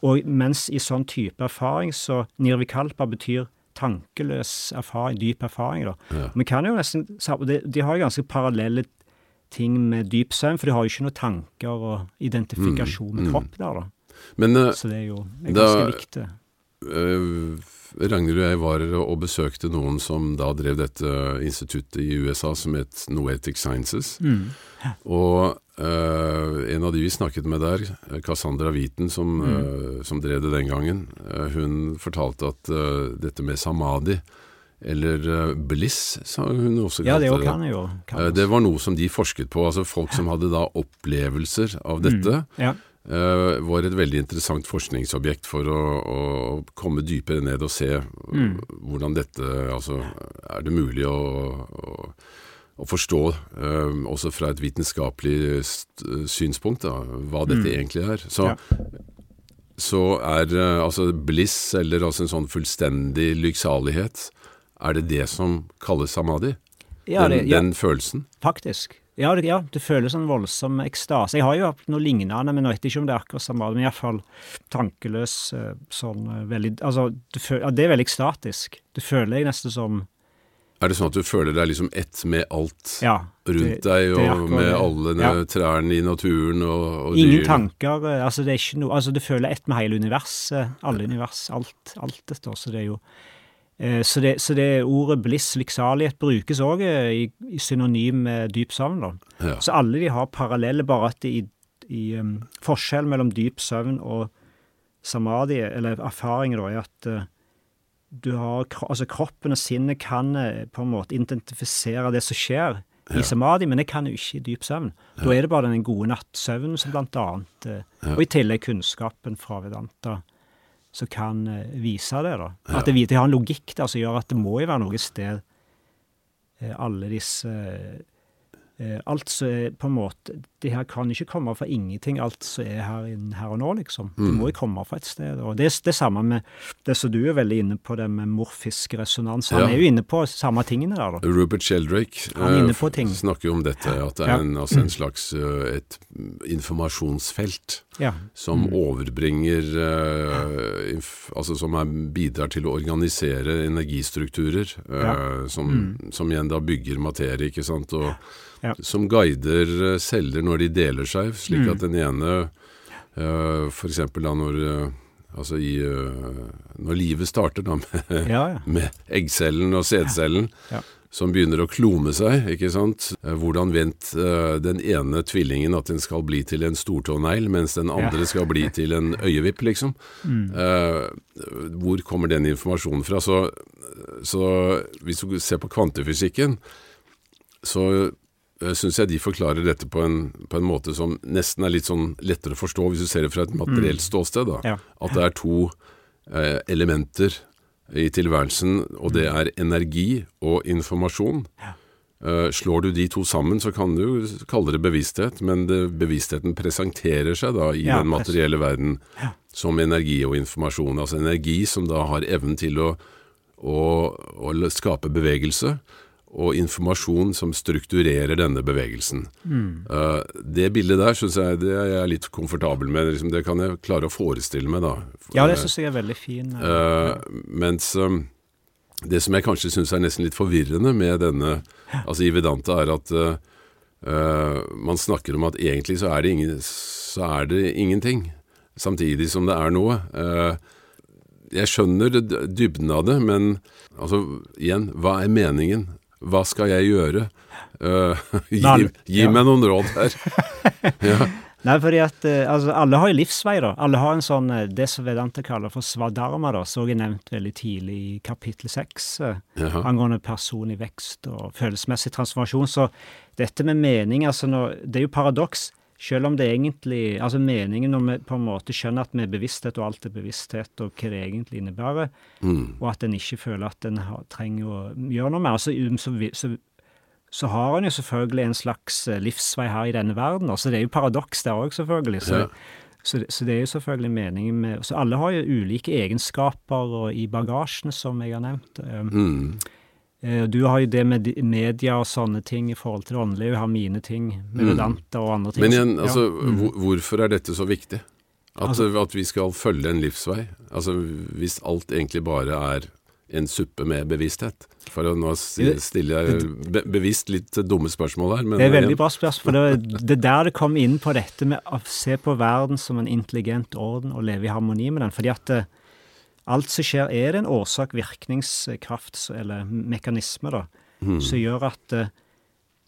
Og mens i sånn type erfaring, så nirvikalpa betyr tankeløs erfaring, dyp erfaring, da. Ja. Vi kan jo nesten de, de har jo ganske parallelle ting med dyp søvn, for de har jo ikke noen tanker og identifikasjon med Mm, mm. kropp der, da. Men eh, Så det er jo det er Da- ganske viktig. Eh, Ragnhild og jeg var og besøkte noen som da drev dette instituttet i USA som het Noetic Sciences. Mm. Og eh, en av de vi snakket med der, Cassandra Wheaton, som, Mm. eh, som drev det den gangen, eh, hun fortalte at dette med samadhi, eller bliss, sa hun også Ja, det kalte kan jo. Kan Det var noe som de forsket på. altså Folk som hadde da opplevelser av dette, Ja. Eh, var et veldig interessant forskningsobjekt for å, å komme dypere ned og se Mm. hvordan dette Altså, er det mulig å, å, å forstå, eh, også fra et vitenskapelig synspunkt, da, hva dette Mm. egentlig er. Så, Ja. så er eh, altså bliss, eller altså en sånn fullstendig lykksalighet, er det det som kalles samadhi? Ja, den, den ja. følelsen? Faktisk. Ja, det, ja, det føles en voldsom ekstase. Jeg har jo hatt noe lignende, men jeg vet ikke om det er akkurat samme, men iallfall tankeløs eh, sånn eh, veldig Altså, det, føl, ja, det er veldig ekstatisk. Det føler jeg nesten som Er det sånn at du føler deg liksom ett med alt Ja. rundt deg, og akkurat med alle Ja. trærne i naturen og, og Ingen dyrene? tanker. eh, Altså, det er ikke noe Altså, du føler ett med hele universet. Alle univers. Alt. Alt dette. Så det er jo så det, så det ordet bliss, lykksalighet, brukes òg i, i synonym med dyp søvn. Ja. Så alle de har parallelle, bare at i, i um, forskjell mellom dyp søvn og samadhi, eller erfaringer, da, er at eh, du har Altså, kroppen og sinnet kan eh, på en måte identifisere det som skjer Ja. i samadhi, men det kan jo ikke i dyp søvn. Da er det bare den gode nattsøvnen som blant annet eh, Ja. Og i tillegg kunnskapen fra Vedanta som kan eh, vise det, da. Ja. At det, det har en logikk der som gjør at det må jo være noe sted eh, alle disse eh, Alt som er på en måte Det her kan ikke komme fra ingenting, alt som er her, her og nå, liksom. Det Mm. må jo komme fra et sted. Og det er det samme med det som du er veldig inne på, det med morfisk resonans. Han Ja. er jo inne på samme tingene der, da. Rupert Sheldrake Han eh, snakker jo om dette, at det er Ja. en, altså en slags eh, et informasjonsfelt Ja. som overbringer eh, inf Altså som er, bidrar til å organisere energistrukturer, eh, Ja. som, som igjen da bygger materie, ikke sant, og Ja. som guider eh, celler når de deler seg, slik at den ene uh, For eksempel da når eh, Altså i eh, Når livet starter, da, med, Ja, ja. (laughs) med eggcellen og sædcellen, Ja. som begynner å klone seg, ikke sant. Eh, Hvordan vent eh, den ene tvillingen at den skal bli til en stortånegl, mens den andre skal bli til en øyevipp, liksom. Eh, hvor kommer den informasjonen fra? Så, så hvis du ser på kvantefysikken, så syns jeg de forklarer dette på en, på en måte som nesten er litt sånn lettere å forstå hvis du ser det fra et materielt ståsted. da. Ja. At det er to eh, elementer i tilværelsen, og det er energi og informasjon. Eh, slår du de to sammen, så kan du kalle det bevissthet, men det, bevisstheten presenterer seg da i Ja, den materielle verden som energi og informasjon. Altså energi som da har evnen til å, å, å skape bevegelse, og informasjon som strukturerer denne bevegelsen. Eh, det bildet der syns jeg det er jeg litt komfortabel med. Liksom, det kan jeg klare å forestille meg, da. ja, det syns jeg er veldig fin. eh, Eh, mens um, det som jeg kanskje syns er nesten litt forvirrende med denne altså i Vedanta, er at eh, man snakker om at egentlig så er, det ingen, så er det ingenting, samtidig som det er noe. Jeg skjønner dybden av det, men altså, igjen, hva er meningen? Hva skal jeg gjøre? Uh, (laughs) gi, gi ja. meg noen råd her. (laughs) ja. Nei, fordi at eh, altså, alle har jo livsvei, da. Alle har en sånn eh, det som Vedante kaller for svadharma, da, som jeg nevnt veldig tidlig i kapittel seks, eh, angående personlig vekst og følelsesmessig transformasjon. Så dette med mening, altså når, det er jo paradoks. Selv om det egentlig Altså meningen når vi på en måte skjønner at vi er bevissthet, og alt er bevissthet, og hva det egentlig innebærer, Mm. og at en ikke føler at en har, trenger å gjøre noe mer, så, så, så, så har en jo selvfølgelig en slags eh, livsvei her i denne verden. Altså det er jo paradoks der òg, selvfølgelig. Så, Ja. så, så det er jo selvfølgelig meningen med Så alle har jo ulike egenskaper og i bagasjen, som jeg har nevnt. Um, Mm. Eh, Du har jo det med media og sånne ting i forhold til det åndelige. Jeg har mine ting med Mm. Og andre ting. Men igjen, igjen, ja. altså, Mm. hvorfor er dette så viktig? At, Altså- at vi skal følge en livsvei? Altså, hvis alt egentlig bare er en suppe med bevissthet? For å nå stille jeg be, bevisst litt dumme spørsmål her, men Det er veldig bra spørsmål, for det, det er der det kom inn på dette med å se på verden som en intelligent orden og leve i harmoni med den. Fordi at eh, alt som skjer, er det en årsak-virkningskraft, eller mekanisme, da, Mm. som gjør at uh,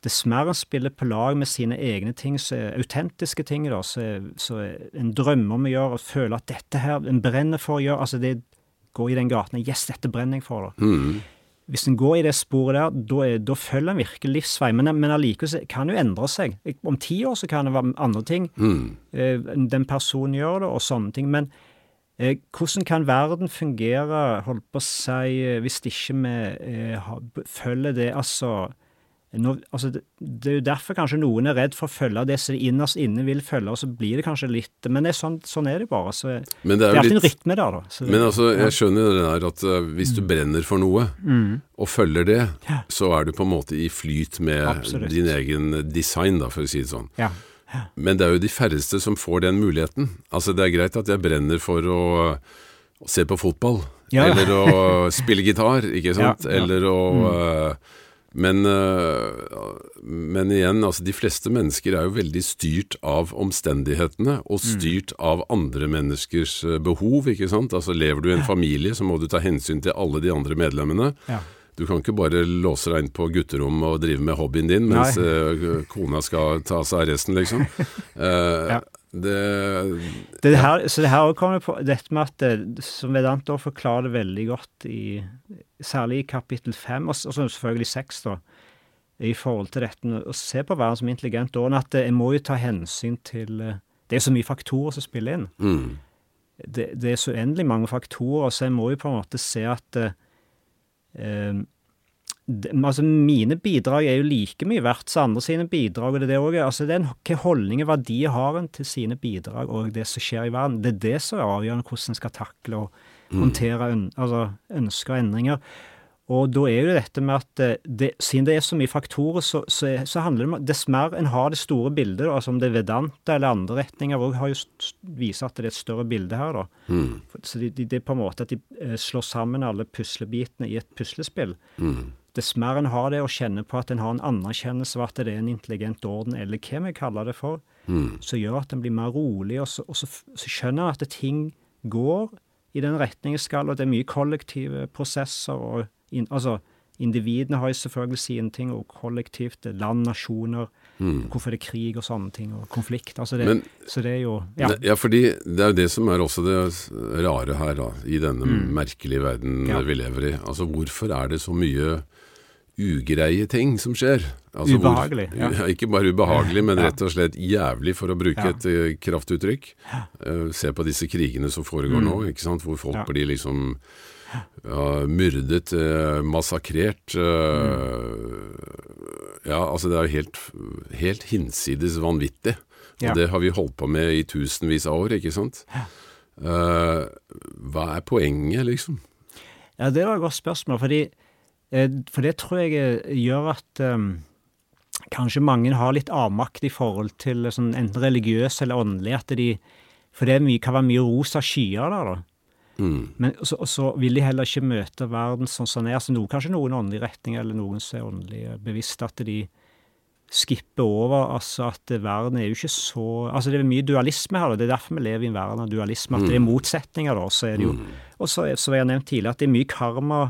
dess mer en spiller på lag med sine egne ting, så er autentiske ting, da, så, så en drømmer om å gjøre, og føler at dette her, en brenner for å gjøre, altså det går i den gaten, yes, dette brenner jeg for, da. mm, Hvis en går i det sporet der, da, er, da følger en virkelig livsvei. Men, men allikevel kan jo endre seg. Om ti år så kan det være andre ting. mm, Eh, den personen gjør det, og sånne ting. Men eh, hvordan kan verden fungere, holdt på å si, eh, hvis ikke vi eh, følger det Altså, når, altså det, det er jo derfor kanskje noen er redd for å følge det som de innerst inne vil følge, og så blir det kanskje litt Men det er sånn, sånn er det bare. Så det Men det er alltid en rytme der, da. Så Men altså, jeg skjønner det der at uh, hvis du brenner for noe, Mm. og følger det, Ja. så er du på en måte i flyt med Absolutt. din egen design, da, for å si det sånn. ja. Men det er jo de færreste som får den muligheten. Altså, det er greit at jeg brenner for å, å se på fotball, Ja. eller å (laughs) spille gitar, ikke sant? Ja, ja. Eller å mm. men, eh, men igjen, altså de fleste mennesker er jo veldig styrt av omstendighetene, og styrt av andre menneskers eh, behov, ikke sant? Altså lever du i en familie, så må du ta hensyn til alle de andre medlemmene. Du kan ikke bare låse deg inn på gutterommet og drive med hobbyen din, mens eh, kona skal ta seg av resten, liksom. (laughs) Eh, Ja. Det Det her, så det her kommer på dette med at det, som Vedanta forklarer det veldig godt i Særlig i kapittel fem, og, og selvfølgelig seks, da, i forhold til dette å se på verden som intelligent og at en må jo ta hensyn til eh, Det er så mye faktorer som spiller inn. mm, Det, det er så uendelig mange faktorer, så jeg må jo på en måte se at eh, eh, altså Mine bidrag er jo like mye verdt som andre sine bidrag. og Det er det altså det er en- hvilke holdninger, verdier har en til sine bidrag og det som skjer i verden. Det er det som er avgjørende hvordan en skal takle og håndtere øn, altså ønsker og endringer. Og da er jo dette med at eh, det, siden det er så mye faktorer, så, så, så handler det om dess mer en har det store bildet, da, altså om det er Vedanta eller andre retninger, og har jo viser at det er et større bilde her, da. Mm. Så det de, de er på en måte at de eh, slår sammen alle puslebitene i et puslespill. Mm. Dess mer en har det, og kjenner på at en har en anerkjennelse av at det er en intelligent orden, eller hva vi kaller det for, Mm. så gjør at en blir mer rolig, og så, og så, så skjønner en at ting går i den retningen skal, og det er mye kollektive prosesser, og in, altså individene har jo selvfølgelig sine ting, og kollektivt, land, nasjoner, hvorfor det er krig og sånne ting, og konflikt, altså det, Men- så det er jo, ja, Ne- Ja, fordi det er jo det som er også det rare her, da, i denne merkelige verden Mm. Ja. vi lever i. Altså, hvorfor er det så mye ugreie ting som skjer? Altså, hvor- Ubehagelig, ja. Ikke bare ubehagelig, men rett og slett jævlig, for å bruke Ja. et eh, kraftuttrykk. Uh, se på disse krigene som foregår nå, ikke sant? hvor folk Mm. Ja. blir liksom ja, myrdet, eh, massakrert. Eh, ja, altså det er jo helt, helt hinsides vanvittig. Og Ja. det har vi holdt på med i tusenvis av år, ikke sant? Eh, hva er poenget, liksom? Ja, det var et godt spørsmål, fordi, for det tror jeg gjør at um, kanskje mange har litt avmakt i forhold til sånn, enten religiøs eller åndelig, at de, for det mye, kan være mye rosa skyer der, da. Mm. Men så, så vil de heller ikke møte verden sånn som den er. Altså, noen, kanskje noen åndelig retning, eller noen som er åndelig bevisst, at de skipper over altså at verden er jo ikke så Altså det er mye dualisme her, og det er derfor vi lever i en verden av dualisme. At det er motsetninger, da. Så er det jo Og så som jeg har nevnt tidligere at det er mye karma,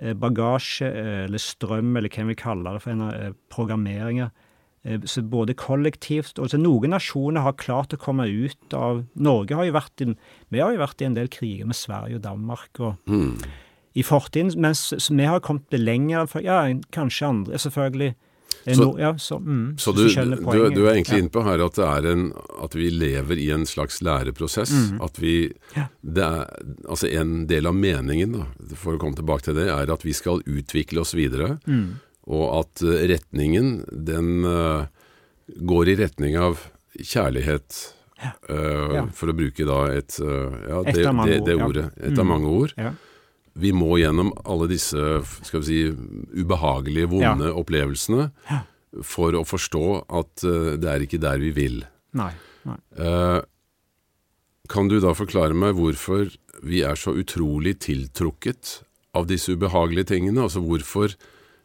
eh, bagasje eh, eller strøm, eller hva vi kaller det for en av eh, programmeringer. Eh, Så både kollektivt og så Noen nasjoner har klart å komme ut av Norge har jo vært i, Vi har jo vært i en del kriger med Sverige og Danmark og Mm. i fortiden, mens så vi har kommet lenger for, Ja, kanskje andre, selvfølgelig. Eh, Så- no, ja, så, mm, Så så du, du, du er egentlig ja. inne på her at, det er en, at vi lever i en slags læreprosess. At vi Mm. Ja. det er, Altså en del av meningen, da, for å komme tilbake til det, er at vi skal utvikle oss videre. Mm. Og at eh, retningen, den eh, går i retning av kjærlighet. eh, Ja. For å bruke da et Ja, Et det, av mange det, det ord, ja. ordet. Et av Mm. mange ord. Ja. Vi må gjennom alle disse skal vi si, ubehagelige, vonde opplevelsene Ja. for å forstå at uh, det er ikke der vi vil. Nei. nei. Uh, kan du da forklare meg hvorfor vi er så utrolig tiltrukket av disse ubehagelige tingene? Altså hvorfor,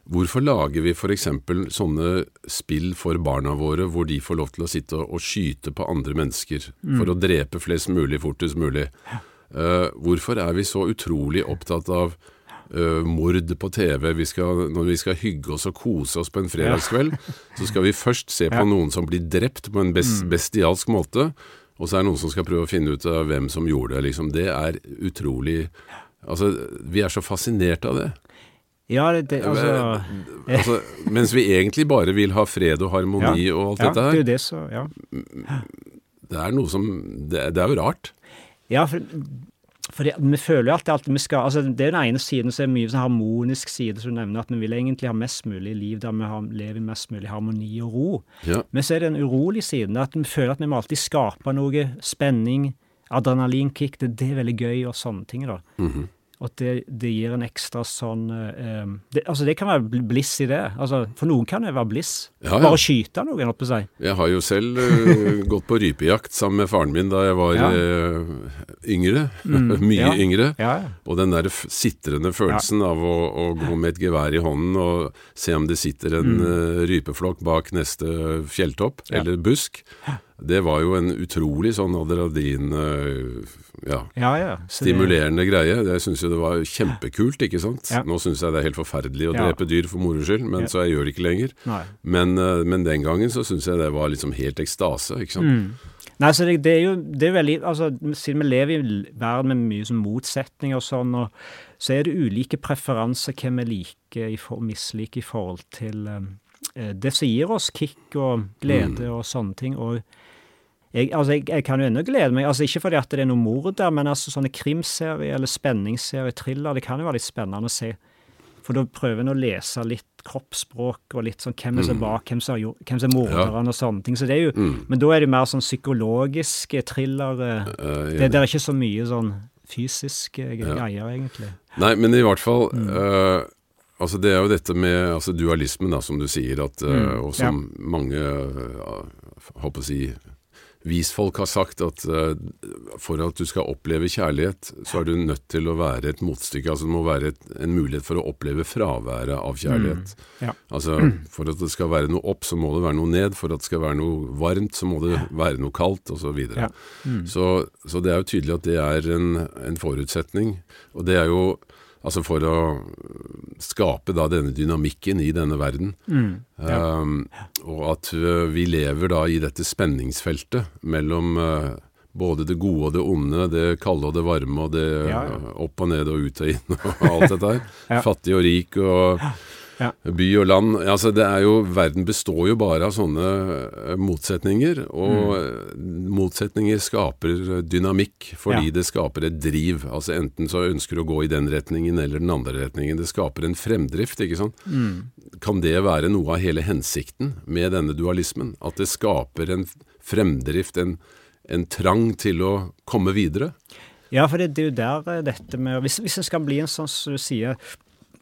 hvorfor lager vi f.eks. sånne spill for barna våre hvor de får lov til å sitte og skyte på andre mennesker for å drepe flest mulig fortest mulig? Uh, hvorfor er vi så utrolig opptatt av uh, mord på TV? Vi skal, når vi skal hygge oss og kose oss på en fredagskveld, så skal vi først se på noen som blir drept på en best, bestialsk måte, og så er det noen som skal prøve å finne ut av hvem som gjorde det. Liksom. Det er utrolig Altså, vi er så fascinert av det. Ja, det, det altså altså, mens vi egentlig bare vil ha fred og harmoni og alt ja, dette det er jo det så, ja. Det er noe som Det, det er jo rart. Ja, for, for det, vi føler jo alltid at vi skal altså Det er den ene siden som er mye sånn harmonisk side, som du nevner, at vi vil egentlig ha mest mulig liv der vi har, lever i mest mulig harmoni og ro. Ja. Men så er det den urolige siden, at vi føler at vi må alltid skape noe spenning, adrenalinkick, det, det er veldig gøy og sånne ting. da. Mhm. Og at det, det gir en ekstra sånn eh, det, Altså, det kan være bliss i det. Altså, For noen kan det være bliss. Ja, ja. Bare skyte noen, holdt på å si. Jeg har jo selv uh, gått på rypejakt sammen med faren min da jeg var Ja. uh, yngre. (laughs) Mye ja. yngre. Og den der sitrende følelsen av å, å gå med et gevær i hånden og se om det sitter en eh, rypeflokk bak neste fjelltopp eller busk, det var jo en utrolig sånn adrenalin eh, ja, ja, ja. Så det- stimulerende greie. Jeg syns jo det var kjempekult, ikke sant. Nå syns jeg det er helt forferdelig å drepe dyr for moro skyld, men så jeg gjør det ikke lenger. Men, eh, men den gangen så syns jeg det var liksom helt ekstase, ikke sant. Mm. Nei, så det, det er jo det er veldig altså, Siden vi lever i en verden med mye sånn motsetninger og sånn, og, så er det ulike preferanser hvem vi liker og misliker i forhold til eh, det som gir oss kick og glede og sånne ting. og jeg, altså, jeg, jeg kan jo ennå glede meg, altså ikke fordi at det er noe mord der, men altså sånne krimserier eller spenningsserier, thriller, det kan jo være litt spennende å se. For da prøver en å lese litt kroppsspråk og litt sånn hvem er som er bak, hvem som er, hvem som er morderen og sånne ting. Så det er jo, Men da er det mer sånn psykologiske thrillere. Uh, Det, det er ikke så mye sånn fysiske greier, egentlig. Nei, men i hvert fall uh, Altså Det er jo dette med altså dualismen, da, som du sier, at, mm, og som ja. mange håper å si visfolk har sagt at uh, for at du skal oppleve kjærlighet, så er du nødt til å være et motstykke. Altså det må være et, en mulighet for å oppleve fraværet av kjærlighet. Mm. Ja. Altså (clears throat) For at det skal være noe opp, så må det være noe ned. For at det skal være noe varmt, så må det være noe kaldt, osv. Så, ja. mm. så, så det er jo tydelig at det er en, en forutsetning. Og det er jo Altså for å skape da denne dynamikken i denne verden. Mm, ja. um, og at uh, vi lever da i dette spenningsfeltet mellom uh, både det gode og det onde, det kalde og det varme, og det ja, ja. opp og ned og ut og inn og (laughs) alt dette her. Fattig og rik og ja. By og land. Altså det er jo, verden består jo bare av sånne eh, motsetninger. Og mm. motsetninger skaper dynamikk fordi ja. det skaper et driv. Altså Enten så ønsker du å gå i den retningen eller den andre retningen. Det skaper en fremdrift, ikke sant. Mm. Kan det være noe av hele hensikten med denne dualismen? At det skaper en fremdrift, en, en trang til å komme videre? Ja, for det, det, er jo der eh, dette med Hvis, hvis det skal bli en sånn som du sier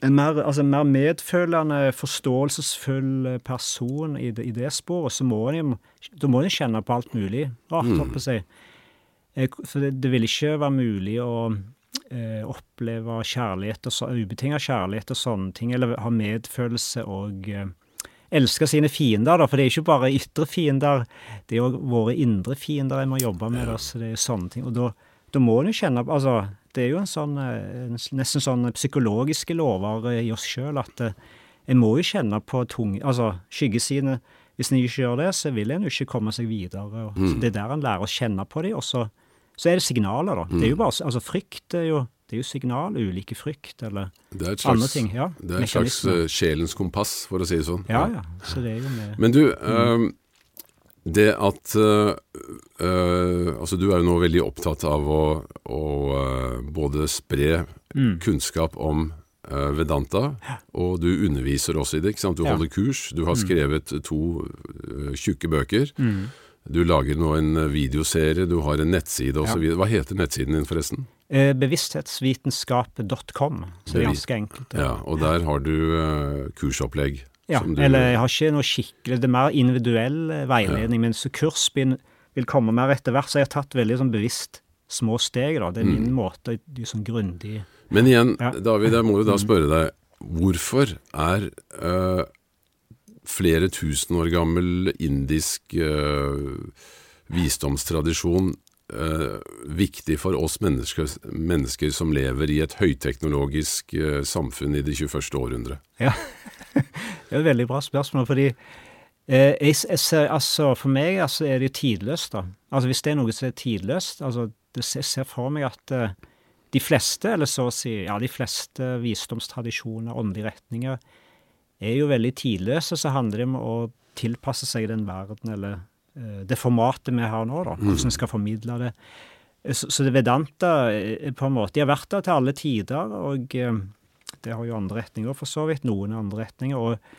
en mer, altså mer medfølende, forståelsesfull person i det, i det sporet, så må en en kjenne på alt mulig rart, holdt på å si. For det, det, vil ikke være mulig å eh, oppleve kjærlighet og ubetinga kjærlighet og sånne ting, eller ha medfølelse og eh, elske sine fiender, da, for det er ikke bare ytre fiender, det er òg våre indre fiender jeg må jobbe med, da, så det er sånne ting. Og da, da må en jo kjenne på Altså, det er jo en sånn, en, nesten sånn psykologiske lover i oss sjøl at eh, en må jo kjenne på tung, altså skyggesidene. Hvis en ikke gjør det, så vil en jo ikke komme seg videre. Mm. Det er der en lærer å kjenne på dem. Og så, så, er det signaler, da. Mm. Det er jo mm. bare, altså Frykt er jo, det er jo signal. Ulike frykt eller slags, andre ting. Ja, det er et slags uh, sjelens kompass, for å si det sånn. Ja, ja. Så det er jo med, Men du, mm. Det at uh, Altså, du er jo nå veldig opptatt av å, å uh, både spre mm. kunnskap om Vedanta, og du underviser også i det. ikke sant? Du ja. holder kurs. Du har mm. skrevet to tjukke bøker. Mm. Du lager nå en videoserie, du har en nettside osv. Ja. Hva heter nettsiden din, forresten? Bevissthetsvitenskap.com. Så det er ganske enkelt. Ja, Og der har du kursopplegg. Ja, du, eller jeg har ikke noe skikkelig Det er mer individuell eh, veiledning, ja. mens kursbind vil komme mer etter hvert. Så jeg har tatt veldig sånn bevisst små steg, da. Det er min mm. måte, de sånn grundig Men igjen, ja. David, jeg må jo da mm. spørre deg. Hvorfor er øh, flere tusen år gammel indisk øh, visdomstradisjon uh, viktig for oss mennesker, mennesker, som lever i et høyteknologisk samfunn i det 21. århundre? Ja. Det er et veldig bra spørsmål, fordi eh, jeg, jeg ser, altså, For meg altså, er det jo tidløst, da. Altså Hvis det er noe som er tidløst altså, det, Jeg ser for meg at eh, de fleste, eller så å si ja, de fleste visdomstradisjoner, åndelige retninger, er jo veldig tidløse. Så handler det om å tilpasse seg den verden, eller eh, det formatet vi har nå, da. Hvordan vi skal formidle det. Så, så det Vedanta eh, på en måte, de har vært der til alle tider, og eh, det har jo andre retninger, for så vidt. Noen andre retninger. Og,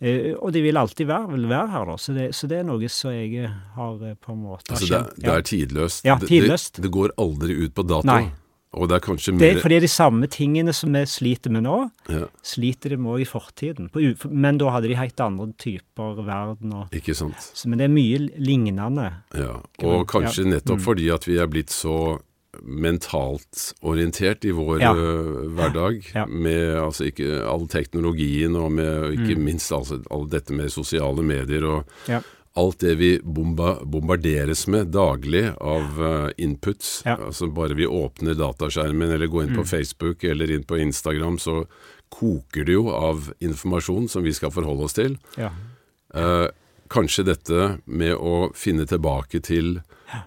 eh, og de vil alltid være, vil være her, da. Så det, så det, er noe som jeg har eh, på en måte Altså det, det, er tidløst? Ja, tidløst. Det, det, går aldri ut på dato? Nei. Og det er kanskje mer Det er fordi de samme tingene som vi sliter med nå, ja. sliter de med òg i fortiden. men da hadde de helt andre typer verden. Og, Ikke sant. Så, men det er mye lignende. Ja, og kanskje ja. nettopp mm. fordi at vi er blitt så mentalt orientert i vår ja. uh, hverdag. Ja. Med altså ikke all teknologien og med ikke mm. minst altså, all dette med sosiale medier og ja. alt det vi bomba, bombarderes med daglig av uh, inputs. Altså bare vi åpner dataskjermen eller går inn mm. på Facebook eller inn på Instagram, så koker det jo av informasjon som vi skal forholde oss til. Uh, kanskje dette med å finne tilbake til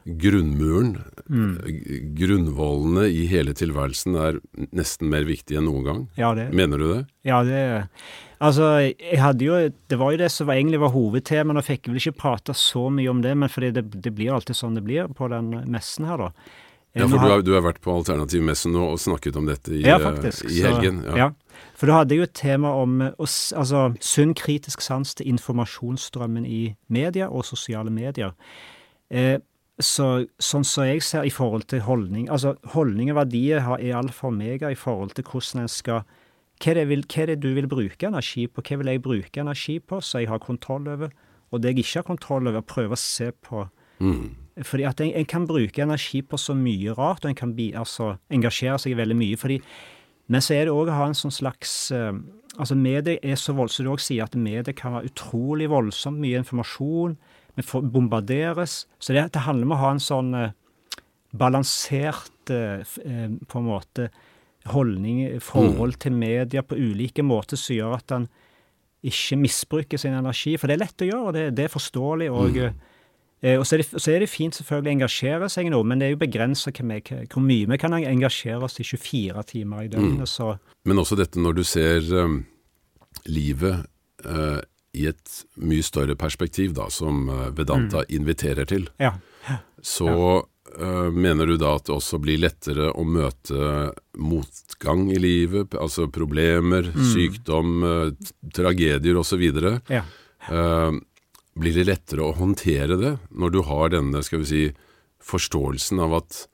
grunnmuren, mm. grunnvollene i hele tilværelsen, er nesten mer viktig enn noen gang. Ja, det, Mener du det? Ja, det Altså, jeg hadde jo Det var jo det som var, egentlig var hovedtemaet. Nå fikk jeg vel ikke prate så mye om det, men fordi det, det blir alltid sånn det blir på den messen her, da. Ja, for du har, du har vært på Alternativmessen og snakket om dette i, ja, faktisk, i helgen. Så, ja. ja. For da hadde jeg jo et tema om altså, sunn kritisk sans til informasjonsstrømmen i media og sosiale medier. Eh, så, sånn som jeg ser i forhold til holdning Altså, holdning og verdier har- er alt for meg i forhold til hvordan en skal hva er, vil, hva er det du vil bruke energi på? Hva vil jeg bruke energi på, så jeg har kontroll over? Og det jeg ikke har kontroll over, prøve å se på Mm. Fordi at en, en kan bruke energi på så mye rart, og en kan bi, altså, engasjere seg veldig mye. fordi Men så er det òg å ha en sånn slags uh, Altså, medier er så voldsomt, du òg sier at medier kan være utrolig voldsomt mye informasjon. Vi bombarderes. Så det, det handler om å ha en sånn eh, balansert eh, eh, på en måte holdning, forhold til media på ulike måter som gjør at en ikke misbruker sin energi. For det er lett å gjøre, og det, det er forståelig. Og, eh, og så, er det, så er det fint selvfølgelig å engasjere seg i noe, men det er jo begrensa hvor mye vi kan engasjere oss i 24 timer i døgnet. Så Men også dette når du ser um, livet eh, i et mye større perspektiv, da, som Vedanta Vedanta inviterer til, ja. så eh, mener du da at det også blir lettere å møte motgang i livet, altså problemer, sykdom, eh, tragedier osv.? ja. Eh, blir det lettere å håndtere det når du har denne, skal vi si, forståelsen av at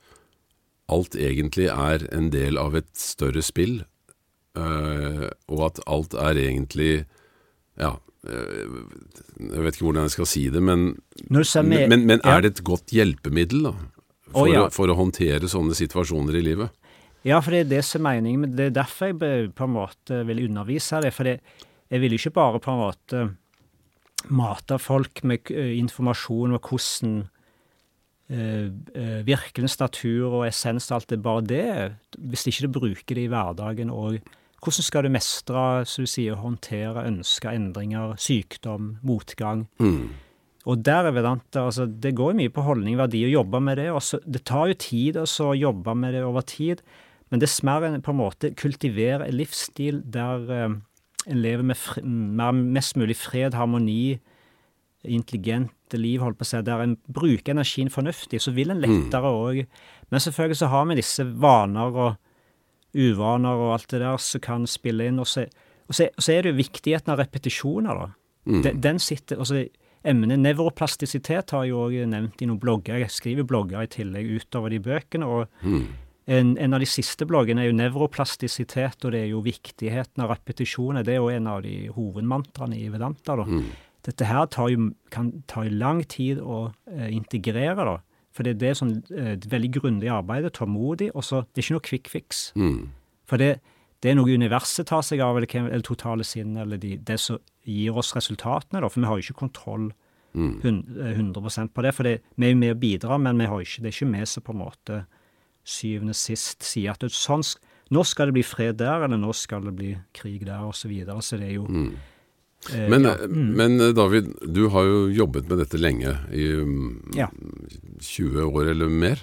alt egentlig er en del av et større spill, eh, og at alt er egentlig Ja, eh, jeg vet ikke hvordan jeg skal si det, men, med, men, men er det et godt hjelpemiddel da, for, Å, ja. for å håndtere sånne situasjoner i livet? Ja, for det er det som er meningen. Men det er derfor jeg på en måte vil undervise det. For jeg vil ikke bare på en måte mate folk med eh, informasjon om hvordan eh, eh, virkelens natur og essens og alt det, bare det, hvis ikke du bruker det i hverdagen og hvordan skal du mestre, som du sier, håndtere ønska endringer, sykdom, motgang? Mm. Og der er Vedanta altså Det går jo mye på holdning, verdi, å jobbe med det. Også, Det tar jo tid også å jobbe med det over tid, men det er mer enn på en måte kultivere en livsstil der eh, en lever med fri, mer, mest mulig fred, harmoni, intelligente liv, holdt på å si, der en bruker energien fornuftig, så vil en lettere òg Men selvfølgelig så har vi disse vaner og uvaner og alt det der som kan spille inn. Og så, og så, og så er det jo viktigheten av repetisjoner, da. Den, den sitter altså Emnet nevroplastisitet har jeg jo nevnt i noen blogger. Jeg skriver blogger i tillegg utover de bøkene. og en, en av de siste bloggene er jo nevroplastisitet, og det er jo viktigheten av repetisjoner. Det er jo en av de hovedmantraene i Vedanta. da. Dette her tar jo, kan ta lang tid å eh, integrere, da. For det, det er sånn eh, veldig grundig arbeid, tålmodig, og så Det er ikke noe quick fix. Mm. For det, det er noe universet tar seg av, eller, eller totale sinn, eller de, det som gir oss resultatene, da. For vi har jo ikke kontroll mm. eh, 100 på det. For det, vi er jo med å bidra, men vi har ikke, det er ikke vi som på en måte syvende sist sier at sånn, nå skal det bli fred der, eller nå skal det bli krig der, og så videre. Så det er jo eh, Men, ja. mm. men eh, David, du har jo jobbet med dette lenge, i mm, Ja. 20 år eller mer.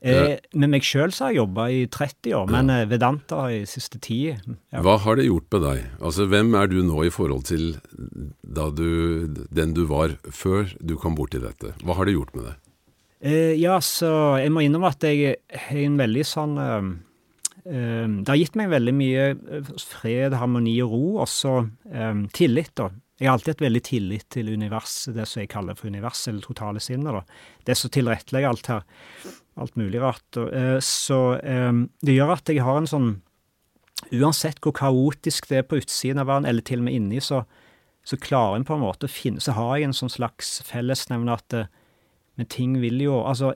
Eh, med meg sjøl har jeg jobba i 30 år, men ja. Vedanta i siste ti. Ja. Hva har det gjort med deg? Altså, Hvem er du nå i forhold til da du, den du var før du kom borti dette? Hva har det gjort med deg? Eh, ja, så jeg må innrømme at jeg er en veldig sånn eh, eh, Det har gitt meg veldig mye eh, fred, harmoni og ro, også eh, tillit, da. Jeg har alltid hatt veldig tillit til universet, det som jeg kaller for universet, eller totale sinnet, da. Det som tilrettelegger alt her. Alt mulig rart. Og, eh, så eh, det gjør at jeg har en sånn Uansett hvor kaotisk det er på utsiden av verden, eller til og med inni, så, så klarer en på en måte å finne Så har jeg en sånn slags fellesnevner at eh, men ting vil jo Altså,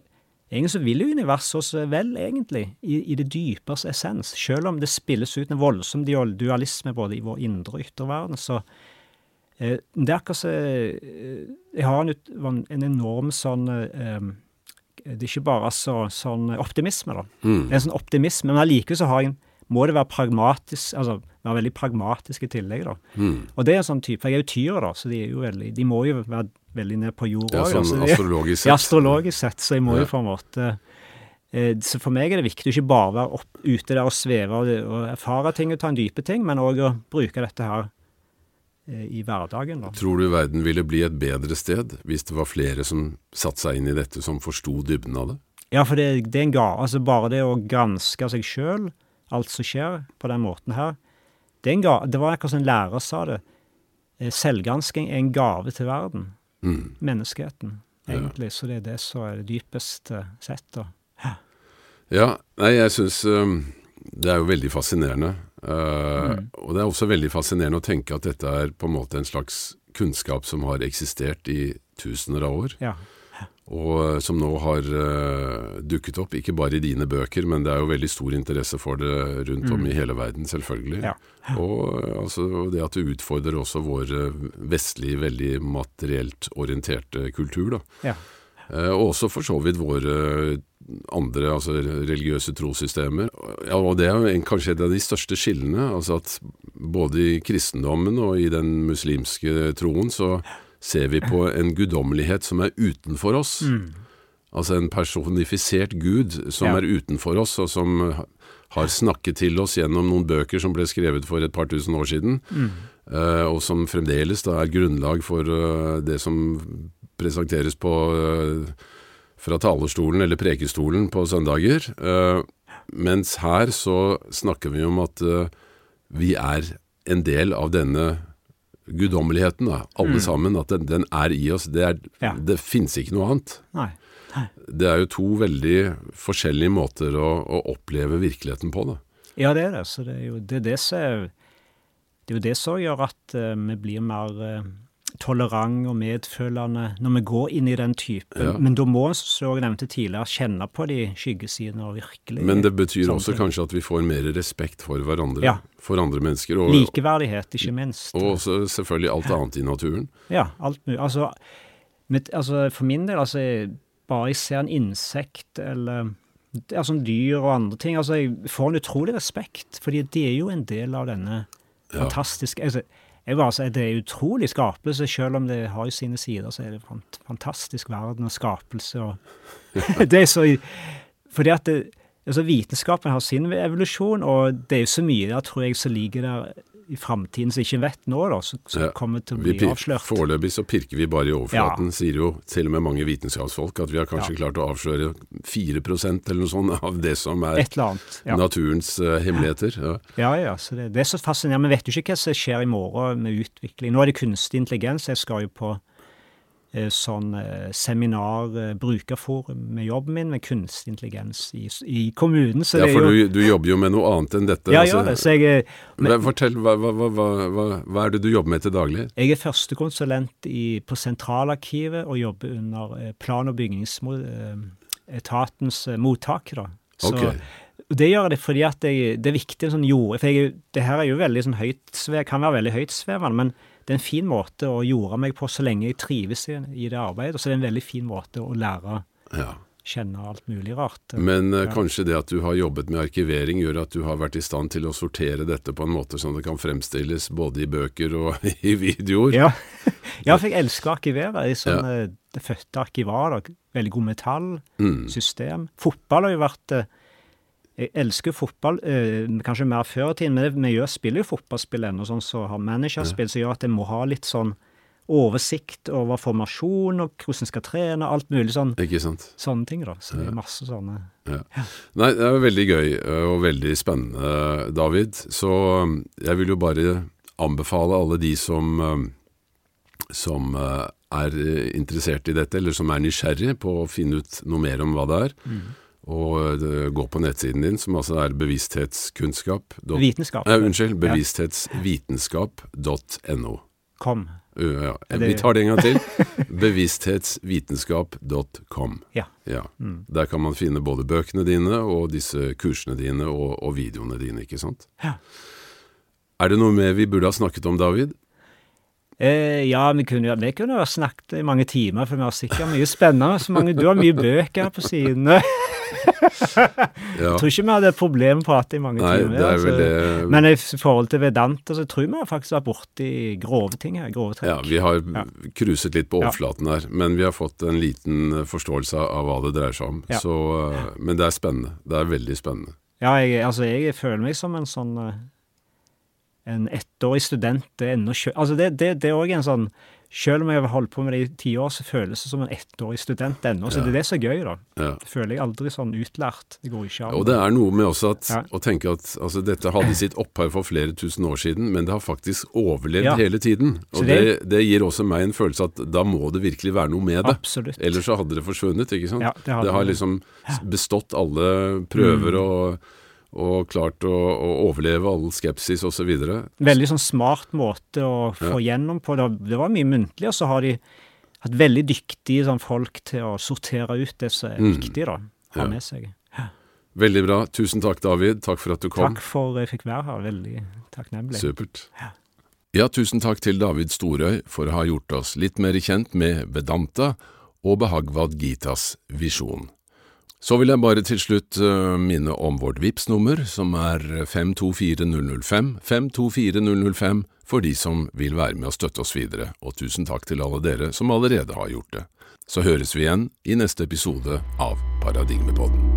egentlig så vil jo universet oss vel, egentlig, i, i det dypeste essens. Selv om det spilles ut en voldsom dualisme både i vår indre og ytre verden, så eh, Det er akkurat så eh, Jeg har en, en enorm sånn eh, Det er ikke bare så, sånn optimisme, da. Det er en sånn optimisme, men allikevel så har jeg en må det være pragmatisk, altså være veldig pragmatisk i tillegg, da. Og det er en sånn type, for jeg er jo tyr, da, så de er jo veldig, de må jo være veldig ned på jord. Ja, sånn så (laughs) astrologisk sett. Ja, astrologisk sett, så jeg må jo på en måte eh, Så for meg er det viktig å ikke bare være opp, ute der og sveve og, og erfare ting og ta en dype ting, men òg å bruke dette her eh, i hverdagen, da. Tror du verden ville bli et bedre sted hvis det var flere som satte seg inn i dette, som forsto dybden av det? Ja, for det, det er en gave. altså bare det å granske seg sjøl, alt som skjer på den måten her, det, er det var akkurat som en lærer sa det. eh, Selvgransking er en gave til verden. Mm. Menneskeheten. egentlig. Så det er det som er det dypeste sett, da. Ja, nei, jeg syns det er jo veldig fascinerende. Uh, mm. Og det er også veldig fascinerende å tenke at dette er på en måte en slags kunnskap som har eksistert i tusener av år. Ja. Og som nå har uh, dukket opp, ikke bare i dine bøker, men det er jo veldig stor interesse for det rundt om mm. i hele verden, selvfølgelig. Ja. Og altså, det at det utfordrer også vår vestlige, veldig materielt orienterte kultur, da. Ja. Uh, og også for så vidt våre andre altså religiøse trossystemer. Ja, og det er en, kanskje et av de største skillene. altså at Både i kristendommen og i den muslimske troen så ser vi på en guddommelighet som er utenfor oss. Mm. Altså en personifisert gud som ja. er utenfor oss, og som har snakket til oss gjennom noen bøker som ble skrevet for et par tusen år siden, mm. uh, og som fremdeles da er grunnlag for uh, det som presenteres på uh, fra talerstolen eller prekestolen på søndager. Mens her så snakker vi om at vi er en del av denne guddommeligheten, da, alle mm. sammen. At den, den, er i oss. Det, er, ja. det finnes ikke noe annet. Nei. Nei. Det er jo to veldig forskjellige måter å, å oppleve virkeligheten på, da. Ja, det er det. Så det er jo det, det, som, det, er jo det som gjør at uh, vi blir mer tolerant og medfølende når vi går inn i den typen. Ja. Men da må, som jeg nevnte tidligere, kjenne på de skyggesidene og virkelig Men det betyr også kanskje at vi får mer respekt for hverandre, ja. for andre mennesker. Og, Likeverdighet, ikke minst. Og også selvfølgelig alt annet i naturen. Ja, alt mulig. Altså, med, altså for min del, altså bare jeg ser en insekt eller altså dyr og andre ting, altså jeg får en utrolig respekt, fordi det er jo en del av denne fantastiske altså, jeg bare sier Det er utrolig skapelse, selv om det har sine sider, så er det en fantastisk verden og skapelse. og (laughs) det er så Fordi at det, altså Vitenskapen har sin evolusjon, og det er jo så mye der, tror jeg, som ligger der i framtiden som ikke vet nå, da, som, som ja, kommer til å bli avslørt. Foreløpig så pirker vi bare i overflaten, ja. sier jo til og med mange vitenskapsfolk, at vi har kanskje ja. klart å avsløre 4% eller noe sånt av det som er annet, naturens uh, hemmeligheter. Ja, ja. så det, det, er så fascinerende. Vi vet jo ikke hva som skjer i morgen med utvikling. Nå er det kunstig intelligens. Jeg skal jo på sånn eh, seminar, eh, brukerforum, med jobben min med kunstig intelligens i, i kommunen. ja, for jo, du, du, jobber jo med noe annet enn dette. Ja, altså. ja, så jeg, men, Fortell, hva, hva, hva, hva, er det du jobber med til daglig? Jeg er førstekonsulent på Sentralarkivet og jobber under plan- og bygningsetatens mottak. da. Så, okay. Det gjør det fordi at jeg, det er viktig sånn jord... For jeg, det her er jo veldig sånn høytsvev, kan være veldig høytsvevende, men det er en fin måte å jorde meg på så lenge jeg trives i, i det arbeidet. Og Så er det en veldig fin måte å lære ja. kjenne alt mulig rart. Men ja. kanskje det at du har jobbet med arkivering gjør at du har vært i stand til å sortere dette på en måte som det kan fremstilles både i bøker og (laughs) i videoer? Ja, (laughs) ja for jeg elsker å arkivere. Jeg er sånn, ja. Eh, det fødte arkivar. Veldig god metallsystem. Mm. Fotball har jo vært uh, jeg elsker fotball, eh, kanskje mer før i tiden, men vi spiller jo fotballspill ennå, sånn som så har managerspill, som gjør at jeg må ha litt sånn oversikt over formasjon og hvordan skal trene, alt mulig sånn. Ikke sant. Sånne ting, da. Så det er masse sånne ja. ja. Nei, det er veldig gøy eh, og veldig spennende, David. Så um, jeg vil jo bare anbefale alle de som, um, som uh, er interessert i dette, eller som er nysgjerrig på å finne ut noe mer om hva det er. Mm og eh, gå på nettsiden din, som altså er bevissthetskunnskap Vitenskap. Nei, unnskyld. Bevissthetsvitenskap.no. Kom. Uh, ja. Det... Vi tar det en gang til. (laughs) Bevissthetsvitenskap.com. Ja. ja. Mm. Der kan man finne både bøkene dine og disse kursene dine og, og videoene dine, ikke sant? Ja. Er det noe mer vi burde ha snakket om, David? Eh, ja, vi kunne, vi kunne ha snakket i mange timer, for vi har sikkert mye spennende. Så mange, du har mye bøker på sidene. (laughs) (laughs) ja. Jeg tror ikke vi hadde et problem på å prate i mange Nei, timer. Det er altså. det. Men i forhold til Vedanta, så tror vi faktisk vært borti grove ting her. Grove trekk. Ja, vi har ja. cruiset litt på overflaten her, men vi har fått en liten forståelse av hva det dreier seg om. Ja. Så, eh, men det er spennende. Det er veldig spennende. Ja, jeg, altså jeg føler meg som en sånn eh, en ettårig student. Det er ennå. Altså, det, det, det er òg en sånn selv om jeg har holdt på med det i ti år, så føles det som en ettårig student ennå. Så Ja. det er det som er gøy, da. Ja. Det føler jeg aldri sånn utlært. Det går ikke an. Og det er noe med også at, Ja. å tenke at altså, dette hadde sitt opphav for flere tusen år siden, men det har faktisk overlevd hele tiden. Og det- det, det gir også meg en følelse at da må det virkelig være noe med det. Absolutt. Ellers så hadde det forsvunnet, ikke sant? Det hadde det har liksom bestått alle prøver Mm. og, og klart å, å overleve all skepsis osv. Veldig sånn smart måte å få gjennom på. Det, det var mye muntlig, og så har de hatt veldig dyktige sånn, folk til å sortere ut det som er Mm. viktig, da. å Ha Ja. med seg. Veldig bra. Tusen takk, David. Takk for at du kom. Takk for at jeg fikk være her. Veldig takknemlig. Supert. Ja, tusen takk til David Storøy for å ha gjort oss litt mer kjent med Vedanta og Behagvad Gitas visjon. Så vil jeg bare til slutt eh, minne om vårt VIPS-nummer, som er 524005, 524005, for de som vil være med å støtte oss videre, og tusen takk til alle dere som allerede har gjort det. Så høres vi igjen i neste episode av Paradigmepodden.